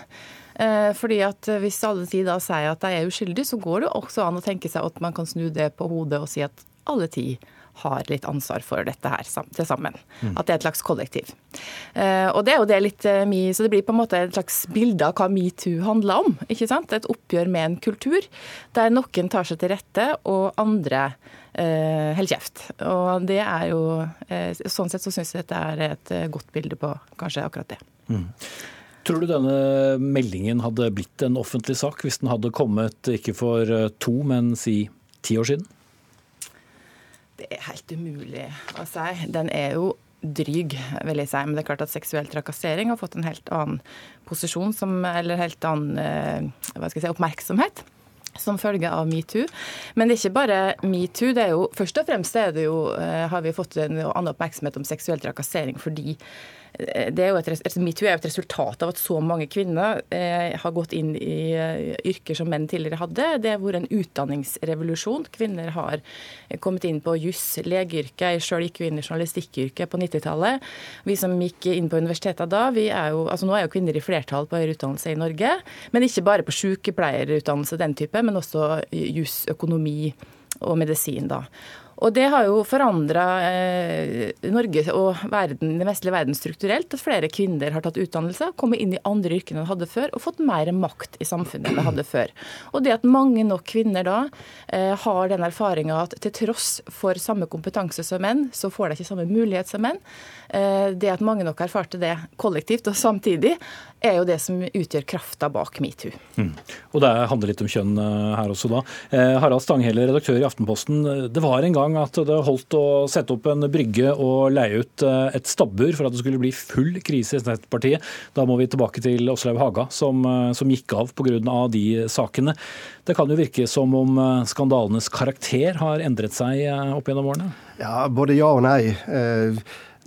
Eh, fordi at Hvis alle ti da sier at de er uskyldige, så går det også an å tenke seg at man kan snu det på hodet og si at alle ti har litt ansvar for dette her til sammen. Mm. At det er et slags kollektiv. Uh, og det er jo det litt uh, Så det blir på en måte et slags bilde av hva metoo handler om. ikke sant? Et oppgjør med en kultur der noen tar seg til rette, og andre eh, holder kjeft. Og det er jo Sånn sett så syns jeg dette er et godt bilde på kanskje akkurat det. Mm. Tror du denne meldingen hadde blitt en offentlig sak hvis den hadde kommet ikke for to, men si ti år siden? Det er helt umulig å si. Den er jo dryg, vil jeg si. Men det er klart at seksuell trakassering har fått en helt annen posisjon, som, eller helt annen eh, si, oppmerksomhet som følge av metoo. Men det er ikke bare metoo. det er jo, Først og fremst jo, eh, har vi fått en annen oppmerksomhet om seksuell trakassering fordi det er et, Metoo er jo et resultat av at så mange kvinner eh, har gått inn i uh, yrker som menn tidligere hadde. Det har vært en utdanningsrevolusjon. Kvinner har kommet inn på juss, legeyrket. Jeg sjøl gikk jo inn i journalistikkyrket på 90-tallet. Vi som gikk inn på universitetet da, vi er jo, altså nå er jo kvinner i flertall på høyere utdannelse i Norge. Men ikke bare på sykepleierutdannelse den type, men også juss, økonomi og medisin. da. Og det har jo forandra eh, Norge og verden, den vestlige verden strukturelt. At flere kvinner har tatt utdannelse, kommet inn i andre yrker enn de hadde før, og fått mer makt i samfunnet enn de hadde før. Og det at mange nok kvinner da eh, har den erfaringa at til tross for samme kompetanse som menn, så får de ikke samme mulighet som menn. Eh, det at mange nok erfarte det kollektivt og samtidig, er jo det som utgjør krafta bak metoo. Mm. Og det handler litt om kjønn eh, her også, da. Eh, Harald Stanghelle, redaktør i Aftenposten. Det var en gang at det holdt å sette opp en brygge og leie ut et stabbur for at det skulle bli full krise i Senterpartiet. Da må vi tilbake til Åslaug Haga, som, som gikk av pga. de sakene. Det kan jo virke som om skandalenes karakter har endret seg opp gjennom årene? Ja, både ja og nei.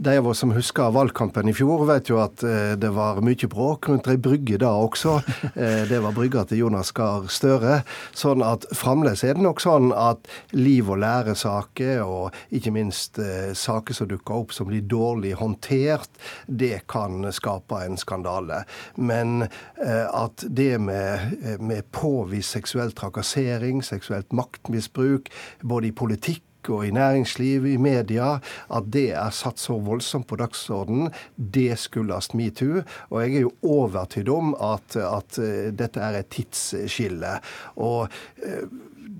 De av oss som husker valgkampen i fjor, vet jo at eh, det var mye bråk rundt ei brygge da også. Eh, det var brygga til Jonas Gahr Støre. Sånn at fremdeles er det nok sånn at liv- og læresaker, og ikke minst eh, saker som dukker opp som blir dårlig håndtert, det kan skape en skandale. Men at det med, med påvist seksuell trakassering, seksuelt maktmisbruk, både i politikk og i næringsliv, i media, at det er satt så voldsomt på dagsordenen, det skyldes metoo. Og jeg er jo overtydd om at, at, eh, dette er et tidsskille. Og eh,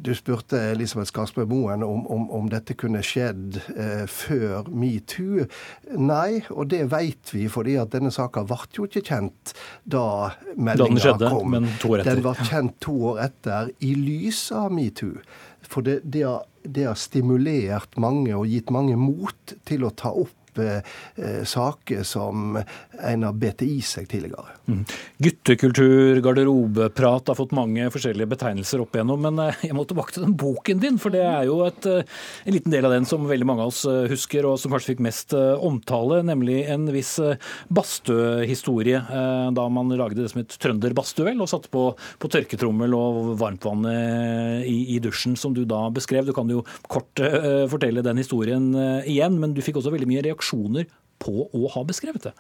du spurte Elisabeth Skarsbø Moen om, om, om, dette kunne skjedd eh, før metoo. Nei, og det vet vi, fordi at denne saka ble jo ikke kjent da meldinga kom. Den ble kjent to år etter i lys av metoo. For det, det, har, det har stimulert mange og gitt mange mot til å ta opp eh, saker som en har bedt i seg tidligere. Mm. Guttekultur, garderobeprat har fått mange forskjellige betegnelser opp igjennom. Men eh, jeg må tilbake til den boken din, for det er jo et, eh, en liten del av den som veldig mange av oss eh, husker, og som kanskje fikk mest omtale, nemlig en viss badstuehistorie. Da man lagde det som et trønderbadstue, og satte på, på tørketrommel og varmtvann i, i, dusjen, som du da beskrev. Du kan jo kort fortelle den historien igjen, men du fikk også veldig mye reaksjoner på å ha beskrevet det.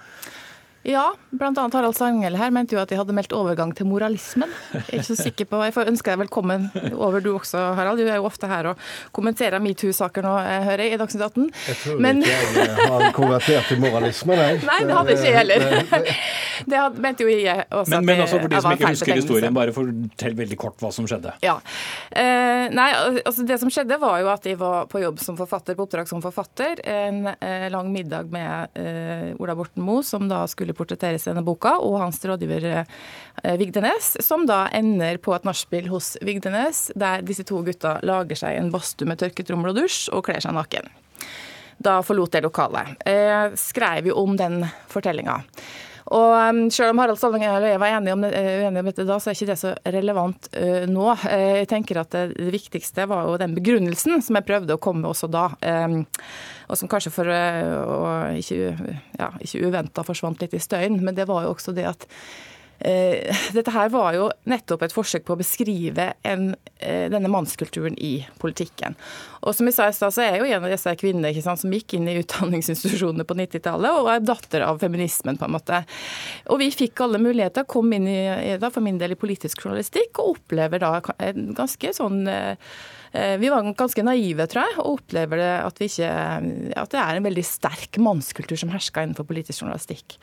Ja, bl.a. Harald Sangel her mente jo at de hadde meldt overgang til moralismen. Jeg er ikke så sikker på, jeg får ønske deg velkommen over du også, Harald. Du er jo ofte her og kommenterer metoo-saker nå, jeg hører jeg, i Dagsnytt 18. Jeg tror Men... ikke jeg har konvertert til moralismen, jeg. Nei, det hadde ikke jeg heller. det mente jo jeg også. Men, men altså for de som ikke husker historien, bare fortell veldig kort hva som skjedde. Ja. Eh, nei, altså Det som skjedde, var jo at jeg var på jobb som forfatter, på oppdrag som forfatter. En eh, lang middag med eh, Ola Borten Moe, som da skulle portretteres i denne boka, og hans rådgiver eh, Vigdenes, som da ender på et nachspiel hos Vigdenes, der disse to gutta lager seg en badstue med tørket tørketrommel og dusj, og kler seg naken. Da forlot det lokalet. Eh, skrev jo om den fortellinga. Og Selv om Harald Stavanger og jeg var enige om, det, uenige om dette da, så er ikke det så relevant uh, nå. Uh, jeg tenker at det, det, viktigste var jo den begrunnelsen som jeg prøvde å komme med også da. Um, og som kanskje for uh, ikke, ja, ikke uventa forsvant litt i støyen. Men det var jo også det at Eh, dette her var jo nettopp et forsøk på å beskrive en, eh, denne mannskulturen i politikken. Og som jeg sa i stad, så er jo en av disse kvinnene som gikk inn i utdanningsinstitusjonene på 90-tallet, og er datter av feminismen, på en måte. Og vi fikk alle muligheter, kom inn i, da, for min del i politisk journalistikk, og opplever da en ganske sånn eh, vi var ganske naive, tror jeg, og opplever at, ikke, at det er en veldig sterk mannskultur som hersker innenfor politisk journalistikk.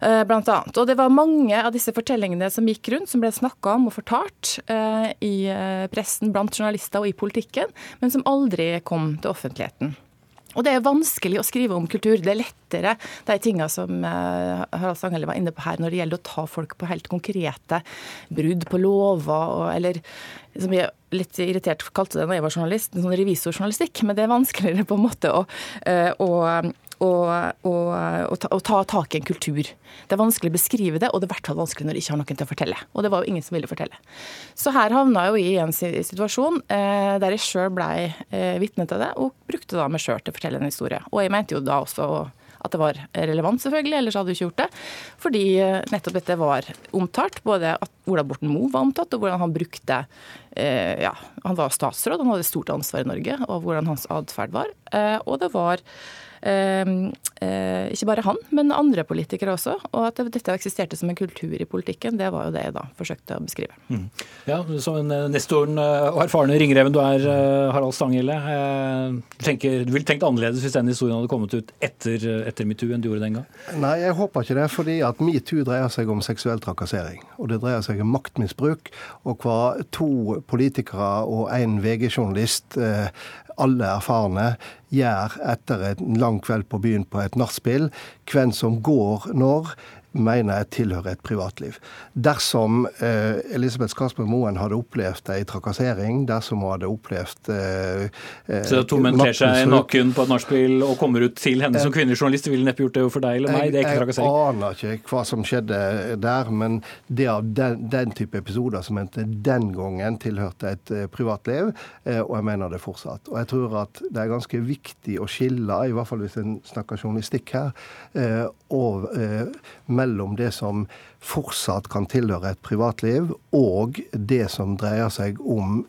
Eh, blant annet. Og det var mange av disse fortellingene som gikk rundt, som ble snakka om og fortalt eh, i eh, pressen, blant journalister og i politikken, men som aldri kom til offentligheten. Og det er vanskelig å skrive om kultur. Det er lettere de tingene som Harald Stanghelle var inne på her, når det gjelder å ta folk på helt konkrete brudd på lover, og, eller som jeg litt irritert kalte det da jeg var journalist, en sånn revisorjournalistikk. Men det er vanskeligere på en måte å, å å ta, tak i en kultur. Det er vanskelig å beskrive det, og det er i hvert fall vanskelig når det ikke har noen til å fortelle. Og det var jo ingen som ville fortelle. Så her havna jeg jo i en situasjon eh, der jeg sjøl blei eh, vitne til det, og brukte da meg sjøl til å fortelle en historie. Og jeg mente jo da også at det var relevant, selvfølgelig, ellers hadde vi ikke gjort det. Fordi eh, nettopp dette var omtalt. Både at Ola Borten Moe var omtalt, og hvordan han brukte eh, Ja, han var statsråd, han hadde stort ansvar i Norge, og hvordan hans atferd var. Eh, og det var ikke bare han, men andre politikere også. Og at dette eksisterte som en kultur i politikken, det var jo det jeg da forsøkte å beskrive. Mm. Ja, Som en eh, nestoren eh, og erfarne ringreven du er, Harald Stanghelle. Du, tenker, du ville tenkt annerledes hvis den historien hadde kommet ut etter, etter metoo enn du gjorde den gang? Nei, jeg håper ikke det. fordi at metoo dreier seg om seksuell trakassering. Og det dreier seg om maktmisbruk. Og hva to politikere og en VG-journalist alle erfarne gjør etter en lang kveld på byen på et nachspiel. Hvem som går når, mener jeg tilhører et privatliv. Dersom eh, Elisabeth Skarsberg Moen hadde opplevd ei trakassering, dersom hun hadde opplevd eh, eh Så to menn kler seg naken på et nachspiel og kommer ut til henne som eh, kvinnelig journalist, ville neppe gjort det for deg eller meg? Det er ikke trakassering? Jeg aner ikke hva som skjedde der, men det av den, den type episoder som hendte den gangen tilhørte et uh, privatliv, eh, og jeg mener det fortsatt. Og jeg tror at det er ganske viktig å skille, i hvert fall hvis en snakker journalistikk her, og mellom det som fortsatt kan tilhøre et privatliv, og det som dreier seg om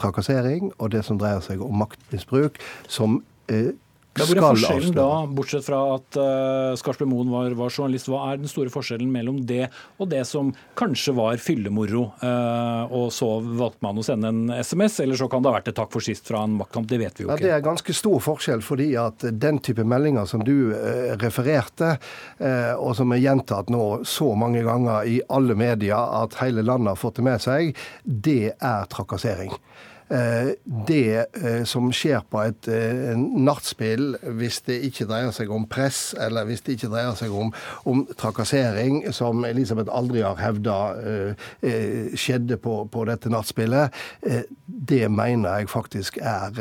trakassering, og det som dreier seg om maktmisbruk, som eh, hvor er forskjellen da, bortsett fra at uh, Skarsbø Moen var, var, journalist, hva er den store forskjellen mellom det og det som kanskje var fyllemoro, uh, og så valgte man å sende en SMS, eller så kan det ha vært et takk for sist fra en maktkamp, det vet vi jo ikke. Ja, Det er ganske stor forskjell, fordi at den type meldinger som du uh, refererte, og som er gjentatt nå så mange ganger i alle medier at hele landet har fått det med seg, det er trakassering. Eh, det eh, som skjer på et nachspiel, nattspill, hvis det ikke dreier seg om press, eller hvis det ikke dreier seg om, om trakassering, som Elisabeth aldri har hevda skjedde på, på, dette nattspillet, det mener jeg faktisk er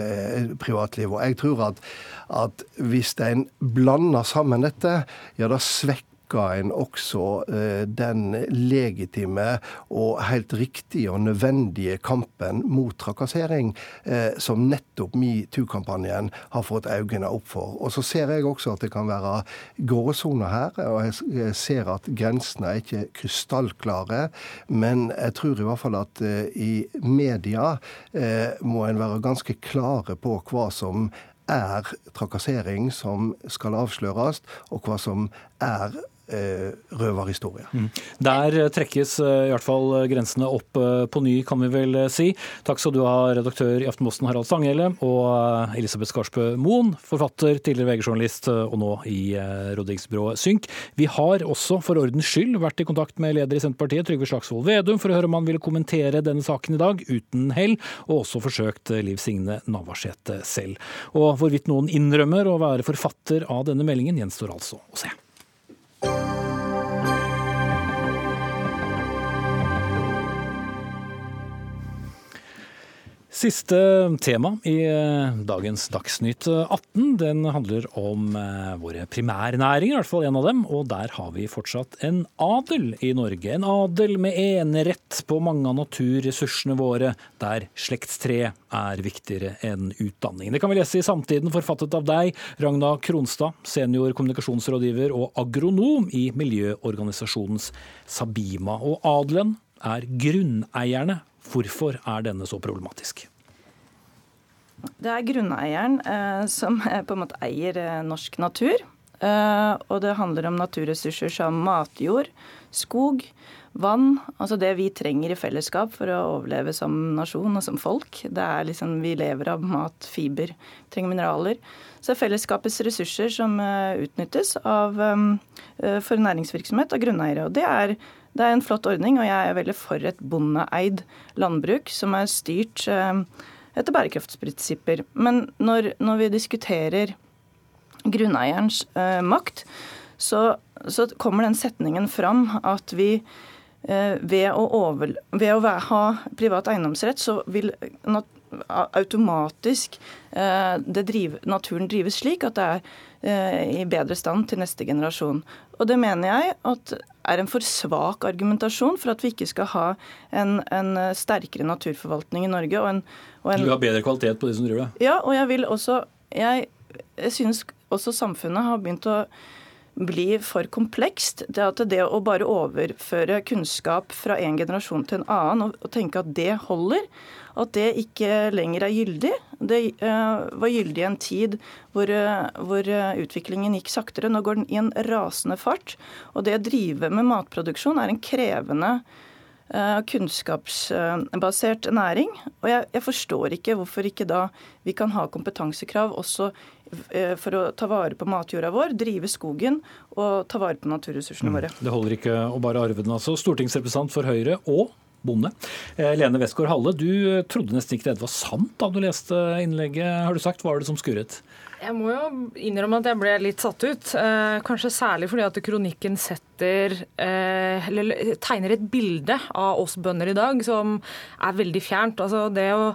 privatliv. Og jeg tror at, at hvis en blander sammen dette, ja, da svekker styrka en også eh, den legitime og helt riktige og nødvendige kampen mot trakassering, eh, som nettopp metoo-kampanjen har fått øynene opp for. Og så ser jeg også at det kan være gråsoner her, og jeg ser at grensene er ikke krystallklare. Men jeg tror i hvert fall at eh, i media må en være ganske klare på hva som er trakassering som skal avsløres, og hva som er eh, røverhistorie. Mm. Der trekkes eh, i hvert fall grensene opp eh, på ny, kan vi vel si. Takk skal du ha, redaktør i Aftenposten Harald Stanghelle, og Elisabeth Skarsbø Moen, forfatter, tidligere VG-journalist og nå i rådgivningsbyrået Synk. Vi har også for ordens skyld vært i kontakt med leder i Senterpartiet, Trygve Slagsvold Vedum, for å høre om han ville kommentere denne saken i dag, uten hell, og også forsøkt Liv Signe Navarsete selv. Og hvorvidt noen innrømmer å være forfatter av denne meldingen, gjenstår altså å se. Siste tema i eh, dagens Dagsnytt 18 den handler om eh, våre primærnæringer, i hvert fall en av dem. Og der har vi fortsatt en adel i Norge. En adel med enerett på mange av naturressursene våre, der slektstre er viktigere enn utdanning. Det kan vi lese i Samtiden, forfattet av deg, Ragna Kronstad, senior kommunikasjonsrådgiver og agronom i miljøorganisasjonens Sabima. Og adelen er grunneierne Hvorfor er denne så problematisk? Det er grunneieren eh, som på en måte eier eh, norsk natur. Eh, og det handler om naturressurser som matjord, skog, vann. Altså det vi trenger i fellesskap for å overleve som nasjon og som folk. Det er liksom Vi lever av mat, fiber, trenger mineraler. Så det er fellesskapets ressurser som eh, utnyttes av, eh, for næringsvirksomhet av grunneiere. Og det er det er en flott ordning, og jeg er veldig for et bondeeid landbruk som er styrt eh, etter bærekraftsprinsipper. Men når, når vi diskuterer grunneierens eh, makt, så, så, kommer den setningen fram at vi eh, ved, å over, ved å ha privat eiendomsrett, så vil automatisk eh, driv, naturen drives slik at det er eh, i bedre stand til neste generasjon. Og det mener jeg at er en for svak argumentasjon for at vi ikke skal ha en, en sterkere naturforvaltning i Norge. Og en, og en, du har bedre kvalitet på de som driver det? Ja, og jeg vil også Jeg, jeg synes også samfunnet har begynt å bli for komplekst. Det at det å bare overføre kunnskap fra en generasjon til en annen og, og tenke at det holder, at det ikke lenger er gyldig. Det uh, var gyldig i en tid hvor, uh, hvor uh, utviklingen gikk saktere. Nå går den i en rasende fart. Og det å drive med matproduksjon er en krevende kunnskapsbasert næring. Og jeg, jeg, forstår ikke hvorfor ikke da vi kan ha kompetansekrav også for å ta vare på matjorda vår, drive skogen og ta vare på naturressursene mm. våre. Det holder ikke å bare arve den, altså. Stortingsrepresentant for Høyre og bonde. Eh, Lene Westgård Halle, du trodde nesten ikke det var sant da du leste innlegget. Har du sagt, Hva var det som skurret? Jeg må jo innrømme at jeg ble litt satt ut. Eh, kanskje særlig fordi at kronikken setter eh, Eller tegner et bilde av oss bønder i dag som er veldig fjernt. Altså det å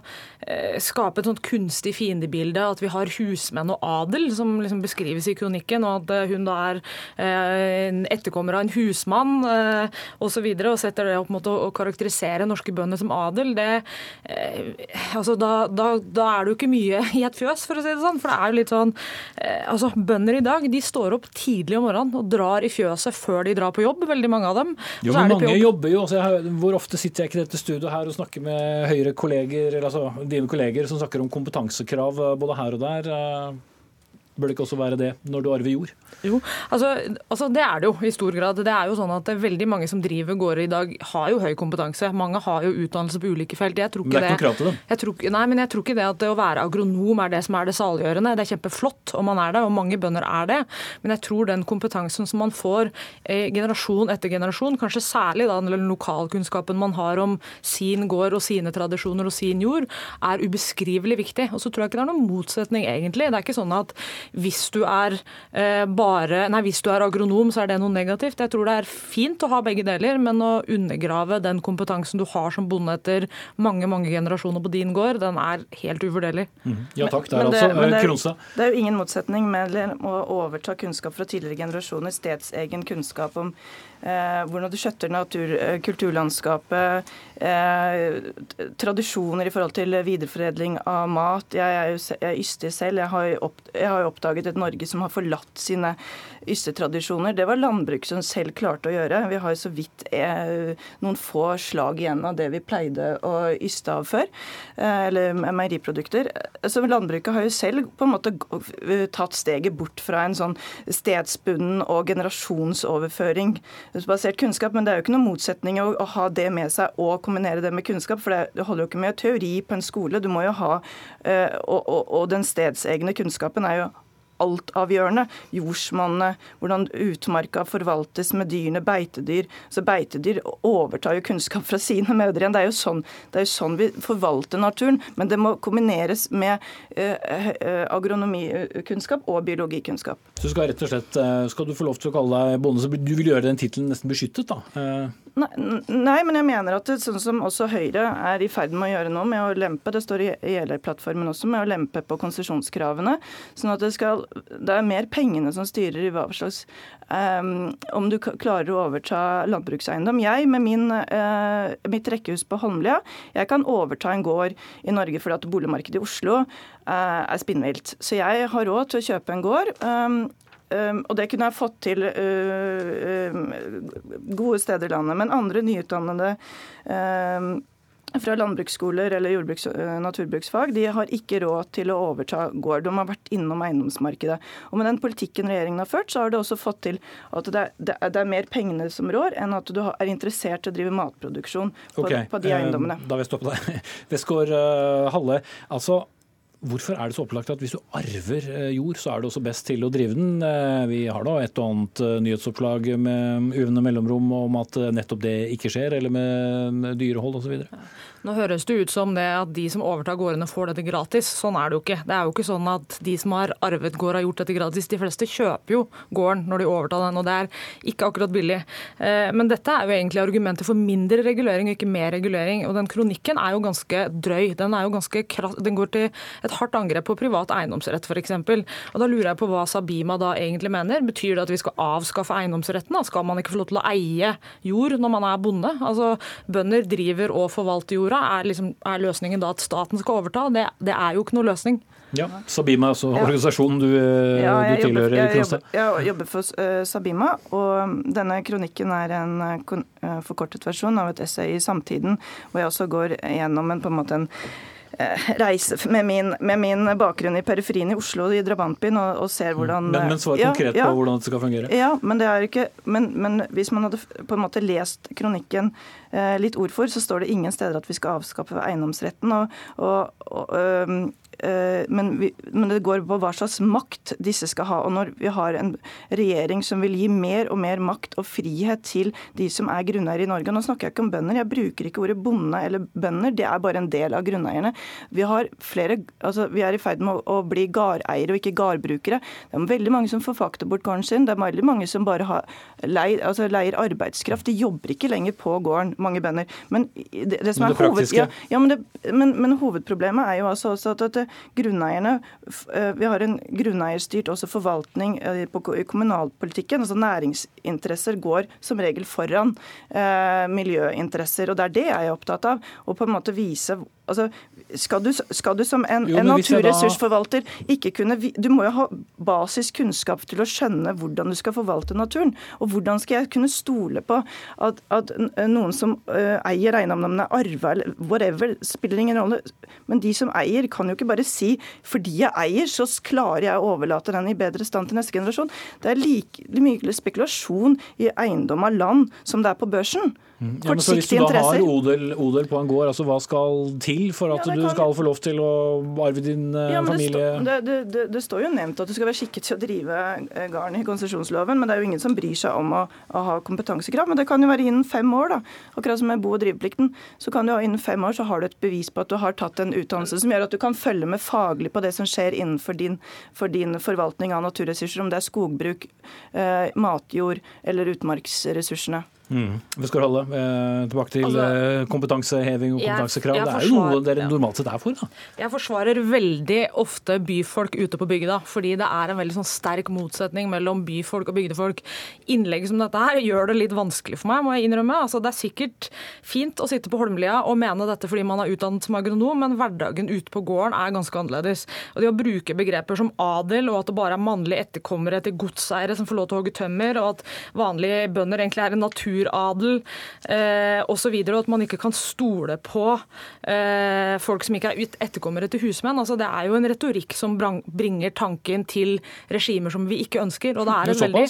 eh, skape et sånt kunstig fiendebilde, at vi har husmenn og adel, som liksom beskrives i kronikken, og at hun da er en etterkommer av en husmann osv., og, og setter det opp mot å karakterisere norske bønder som adel, det altså da, da, da er det jo ikke mye i et fjøs, for å si det sånn. For det er jo litt sånn eh, altså Bønder i dag de står opp tidlig om morgenen og drar i fjøset før de drar på jobb, veldig mange av dem. Jo, men mange jobb. jobber jo. Altså, hvor ofte sitter jeg ikke i dette studioet her og snakker med Høyre-kolleger, eller altså dine kolleger som snakker om kompetansekrav eh, både her og der. Eh, Bør det ikke også være det når du arver jord? Jo, altså, altså, Det er det jo i stor grad. Det er jo sånn at Veldig mange som driver gårder i dag, har jo høy kompetanse. Mange har jo utdannelse på ulike felt. Jeg tror ikke det er ikke noe krav til dem? Tror, nei, men jeg tror ikke det at det å være agronom er det som er det saliggjørende. Det er kjempeflott om man er det, og mange bønder er det. Men jeg tror den kompetansen som man får eh, generasjon etter generasjon, kanskje særlig da den lokalkunnskapen man har om sin gård og sine tradisjoner og sin jord, er ubeskrivelig viktig. Og så tror jeg ikke det er noen motsetning, egentlig. Det er ikke sånn at hvis du er eh, bare Nei, hvis du er agronom, så er det noe negativt. Jeg tror det er fint å ha begge deler, men å undergrave den kompetansen du har som bonde etter mange mange generasjoner på din gård, den er helt uvurderlig. Mm. Ja takk, det er altså det, Kronstad. Det er jo ingen motsetning mellom å overta kunnskap fra tidligere generasjoner, stedsegen kunnskap om eh, hvordan du skjøtter natur, eh, kulturlandskapet, eh, tradisjoner i forhold til videreforedling av mat. Jeg er jo jeg er yster selv. Jeg har, opp, jeg har oppdaget et Norge som har forlatt sine ystetradisjoner. Det var landbruket som selv klarte å gjøre. Vi har jo så vidt eh, noen få slag igjen av det vi pleide å yste av før, eh, eller meieriprodukter. Så landbruket har jo selv på en måte tatt steget bort fra en sånn stedsbunden og generasjonsoverføring basert kunnskap, men det er jo ikke noen motsetning å, ha det med seg og kombinere det med kunnskap, for det, holder jo ikke med teori på en skole. Du må jo ha, uh, og, og, og den stedsegne kunnskapen er jo altavgjørende. Jordsmonnet, hvordan utmarka forvaltes med dyrene, beitedyr. Så Beitedyr overtar jo kunnskap fra sine mødre igjen. Det er jo sånn, er jo sånn vi forvalter naturen. Men det må kombineres med eh, eh, agronomikunnskap og biologikunnskap. Så skal, rett og slett, eh, skal du få lov til å kalle deg bonde, så du vil gjøre den tittelen nesten beskyttet, da? Eh, Nei, nei, men jeg mener at det, sånn som også Høyre er i ferd med å gjøre nå, med å lempe, det står i ELA-plattformen også, med å lempe på konsesjonskravene. sånn at det, skal, det er mer pengene som styrer i hva slags um, Om du klarer å overta landbrukseiendom. Jeg med min, uh, mitt rekkehus på Holmlia, jeg kan overta en gård i Norge fordi at boligmarkedet i Oslo uh, er spinnvilt. Så jeg har råd til å kjøpe en gård. Um, Um, og det kunne jeg fått til uh, uh, gode steder i landet. Men andre nyutdannede uh, fra landbruksskoler eller jordbruks- naturbruksfag, de har ikke råd til å overta gård. De har vært innom eiendomsmarkedet. Og med den politikken regjeringen har ført, så har det også fått til at det er, det er, det er mer pengene som rår, enn at du er interessert i å drive matproduksjon på, okay. på de eiendommene. Da vil jeg stoppe deg. Westgård uh, Halle. Altså, Hvorfor er det så opplagt at hvis du arver eh, jord, så er du også best til å drive den? Eh, vi har da et og annet eh, nyhetsoppslag med uvne mellomrom om at nettopp det ikke skjer, eller med dyrehold osv. Nå høres det ut som det at de som overtar gårdene får dette gratis. Sånn er det jo ikke. Det er jo ikke sånn at de som har arvet gård har gjort dette gratis. De fleste kjøper jo gården når de overtar den, og det er ikke akkurat billig. Men dette er jo egentlig argumentet for mindre regulering og ikke mer regulering. Og den kronikken er jo ganske drøy. Den, jo ganske den går til et hardt angrep på privat eiendomsrett f.eks. Og da lurer jeg på hva Sabima da egentlig mener. Betyr det at vi skal avskaffe eiendomsretten? Da? Skal man ikke få lov til å eie jord når man er bonde? Altså, Bønder driver og forvalter jorda. Er, liksom, er løsningen da at staten skal overta? Det, det er jo ikke noe løsning. Ja, Sabima er også ja. organisasjonen du, ja, du tilhører? Jeg jobber, jeg jobber for uh, Sabima, og denne kronikken er en uh, forkortet versjon av et essay i Samtiden, hvor jeg også går gjennom en, på en måte en Eh, reise med min, med min, bakgrunn i periferien i Oslo, i drabantbyen, og, og ser hvordan Men, men svar konkret ja, på hvordan det skal fungere. Ja, men, det er ikke, men, men, hvis man hadde på en måte lest kronikken eh, litt ord for, så står det ingen steder at vi skal avskaffe eiendomsretten. og, og, og øh, Eh, men, vi, men, det går på hva slags makt disse skal ha. Og når vi har en regjering som vil gi mer og mer makt og frihet til de som er grunneiere i Norge Nå snakker jeg ikke om bønder, jeg bruker ikke ordet bonde eller bønder, det er bare en del av grunneierne. Vi, flere, altså, vi er i ferd med å, å bli gardeiere og ikke gardbrukere. Det er veldig mange som forfakter bort gården sin. Det er veldig mange som bare har leier, altså, leier arbeidskraft. De jobber ikke lenger på gården, mange bønder. Men det, det som er hoved, ja, ja, men, det, men, men, hovedproblemet er jo altså også at, at grunneierne eh, Vi har en grunneierstyrt også forvaltning på i kommunalpolitikken. altså Næringsinteresser går som regel foran eh, miljøinteresser. og Det er det jeg er opptatt av. Å på en måte vise altså, skal, du, skal, du, som en, jo, en naturressursforvalter ikke kunne Du må jo ha basiskunnskap til å skjønne hvordan du skal forvalte naturen. Og hvordan skal jeg kunne stole på at, at noen som uh, eier eiendommene, arva eller whatever, spiller ingen rolle. Men de som eier, kan jo ikke bare si fordi jeg eier, så klarer jeg å overlate den i bedre stand til neste generasjon. Det er like mye spekulasjon i eiendom av land som det er på børsen. Mm. Ja, men så Hvis du da har odel, odel, på en gård, altså hva skal til for at ja, du skal få lov til å arve din eh, ja, familie? Det, det, det, det, står jo nevnt at du skal være skikket til å drive gården garn i konsesjonsloven, men det er jo ingen som bryr seg om å, å, ha kompetansekrav. Men det kan jo være innen fem år, da. Akkurat som med bo- og driveplikten. Så kan du ha innen fem år så har du et bevis på at du har tatt en utdannelse som gjør at du kan følge med faglig på det som skjer innenfor din, for din forvaltning av naturressurser, om det er skogbruk, eh, matjord eller utmarksressursene. Mm. skal holde eh, tilbake til Altså, eh, kompetanseheving og jeg- kompetansekrav. jeg Det er jo noe dere normalt sett er for. da. Jeg forsvarer veldig ofte byfolk ute på bygda, fordi det er en veldig sånn sterk motsetning mellom byfolk og bygdefolk. Innlegg som dette her gjør det litt vanskelig for meg, må jeg innrømme. Altså, det er sikkert fint å sitte på Holmlia og mene dette fordi man er utdannet som agronom, men hverdagen ute på gården er ganske annerledes. Og det å bruke begreper som adel, og at det bare er mannlige etterkommere til godseiere som får lov til å hogge tømmer, og at vanlige bønder egentlig er en naturadel eh, osv., og at man ikke kan stole på eh, folk som ikke er etterkommere til husmenn. Altså, det er jo en retorikk som bringer tanken til regimer som vi ikke ønsker. Og det er et veldig,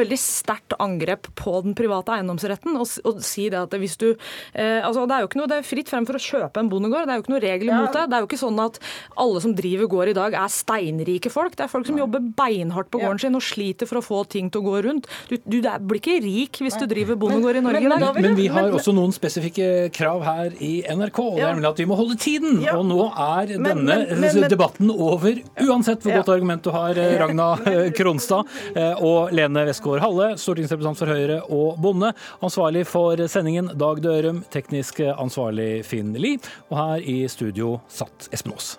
veldig sterkt angrep på den private eiendomsretten å si det at hvis du eh, altså, Det er jo ikke noe, det er fritt frem for å kjøpe en bondegård. Det er jo ikke noe regel mot det. Det er jo ikke sånn at alle som driver gård i dag er steinrike folk. Det er folk som jobber beinhardt på gården sin og sliter for å få ting til å gå rundt. Du, du det blir ikke rik hvis du driver bondegård i Norge i dag. Men vi har også noen spesifikke krav her i NRK. og Det er nemlig at vi må holde tiden. Og nå er Men- denne men- men- men- debatten over, uansett hvor Ja. godt argument du har, eh, Ragna Kronstad eh, og Lene Westgård Halle, stortingsrepresentant for Høyre og Bonde. Ansvarlig for sendingen Dag Dørum, teknisk ansvarlig Finn Lie. Og her i studio satt Espen Aas.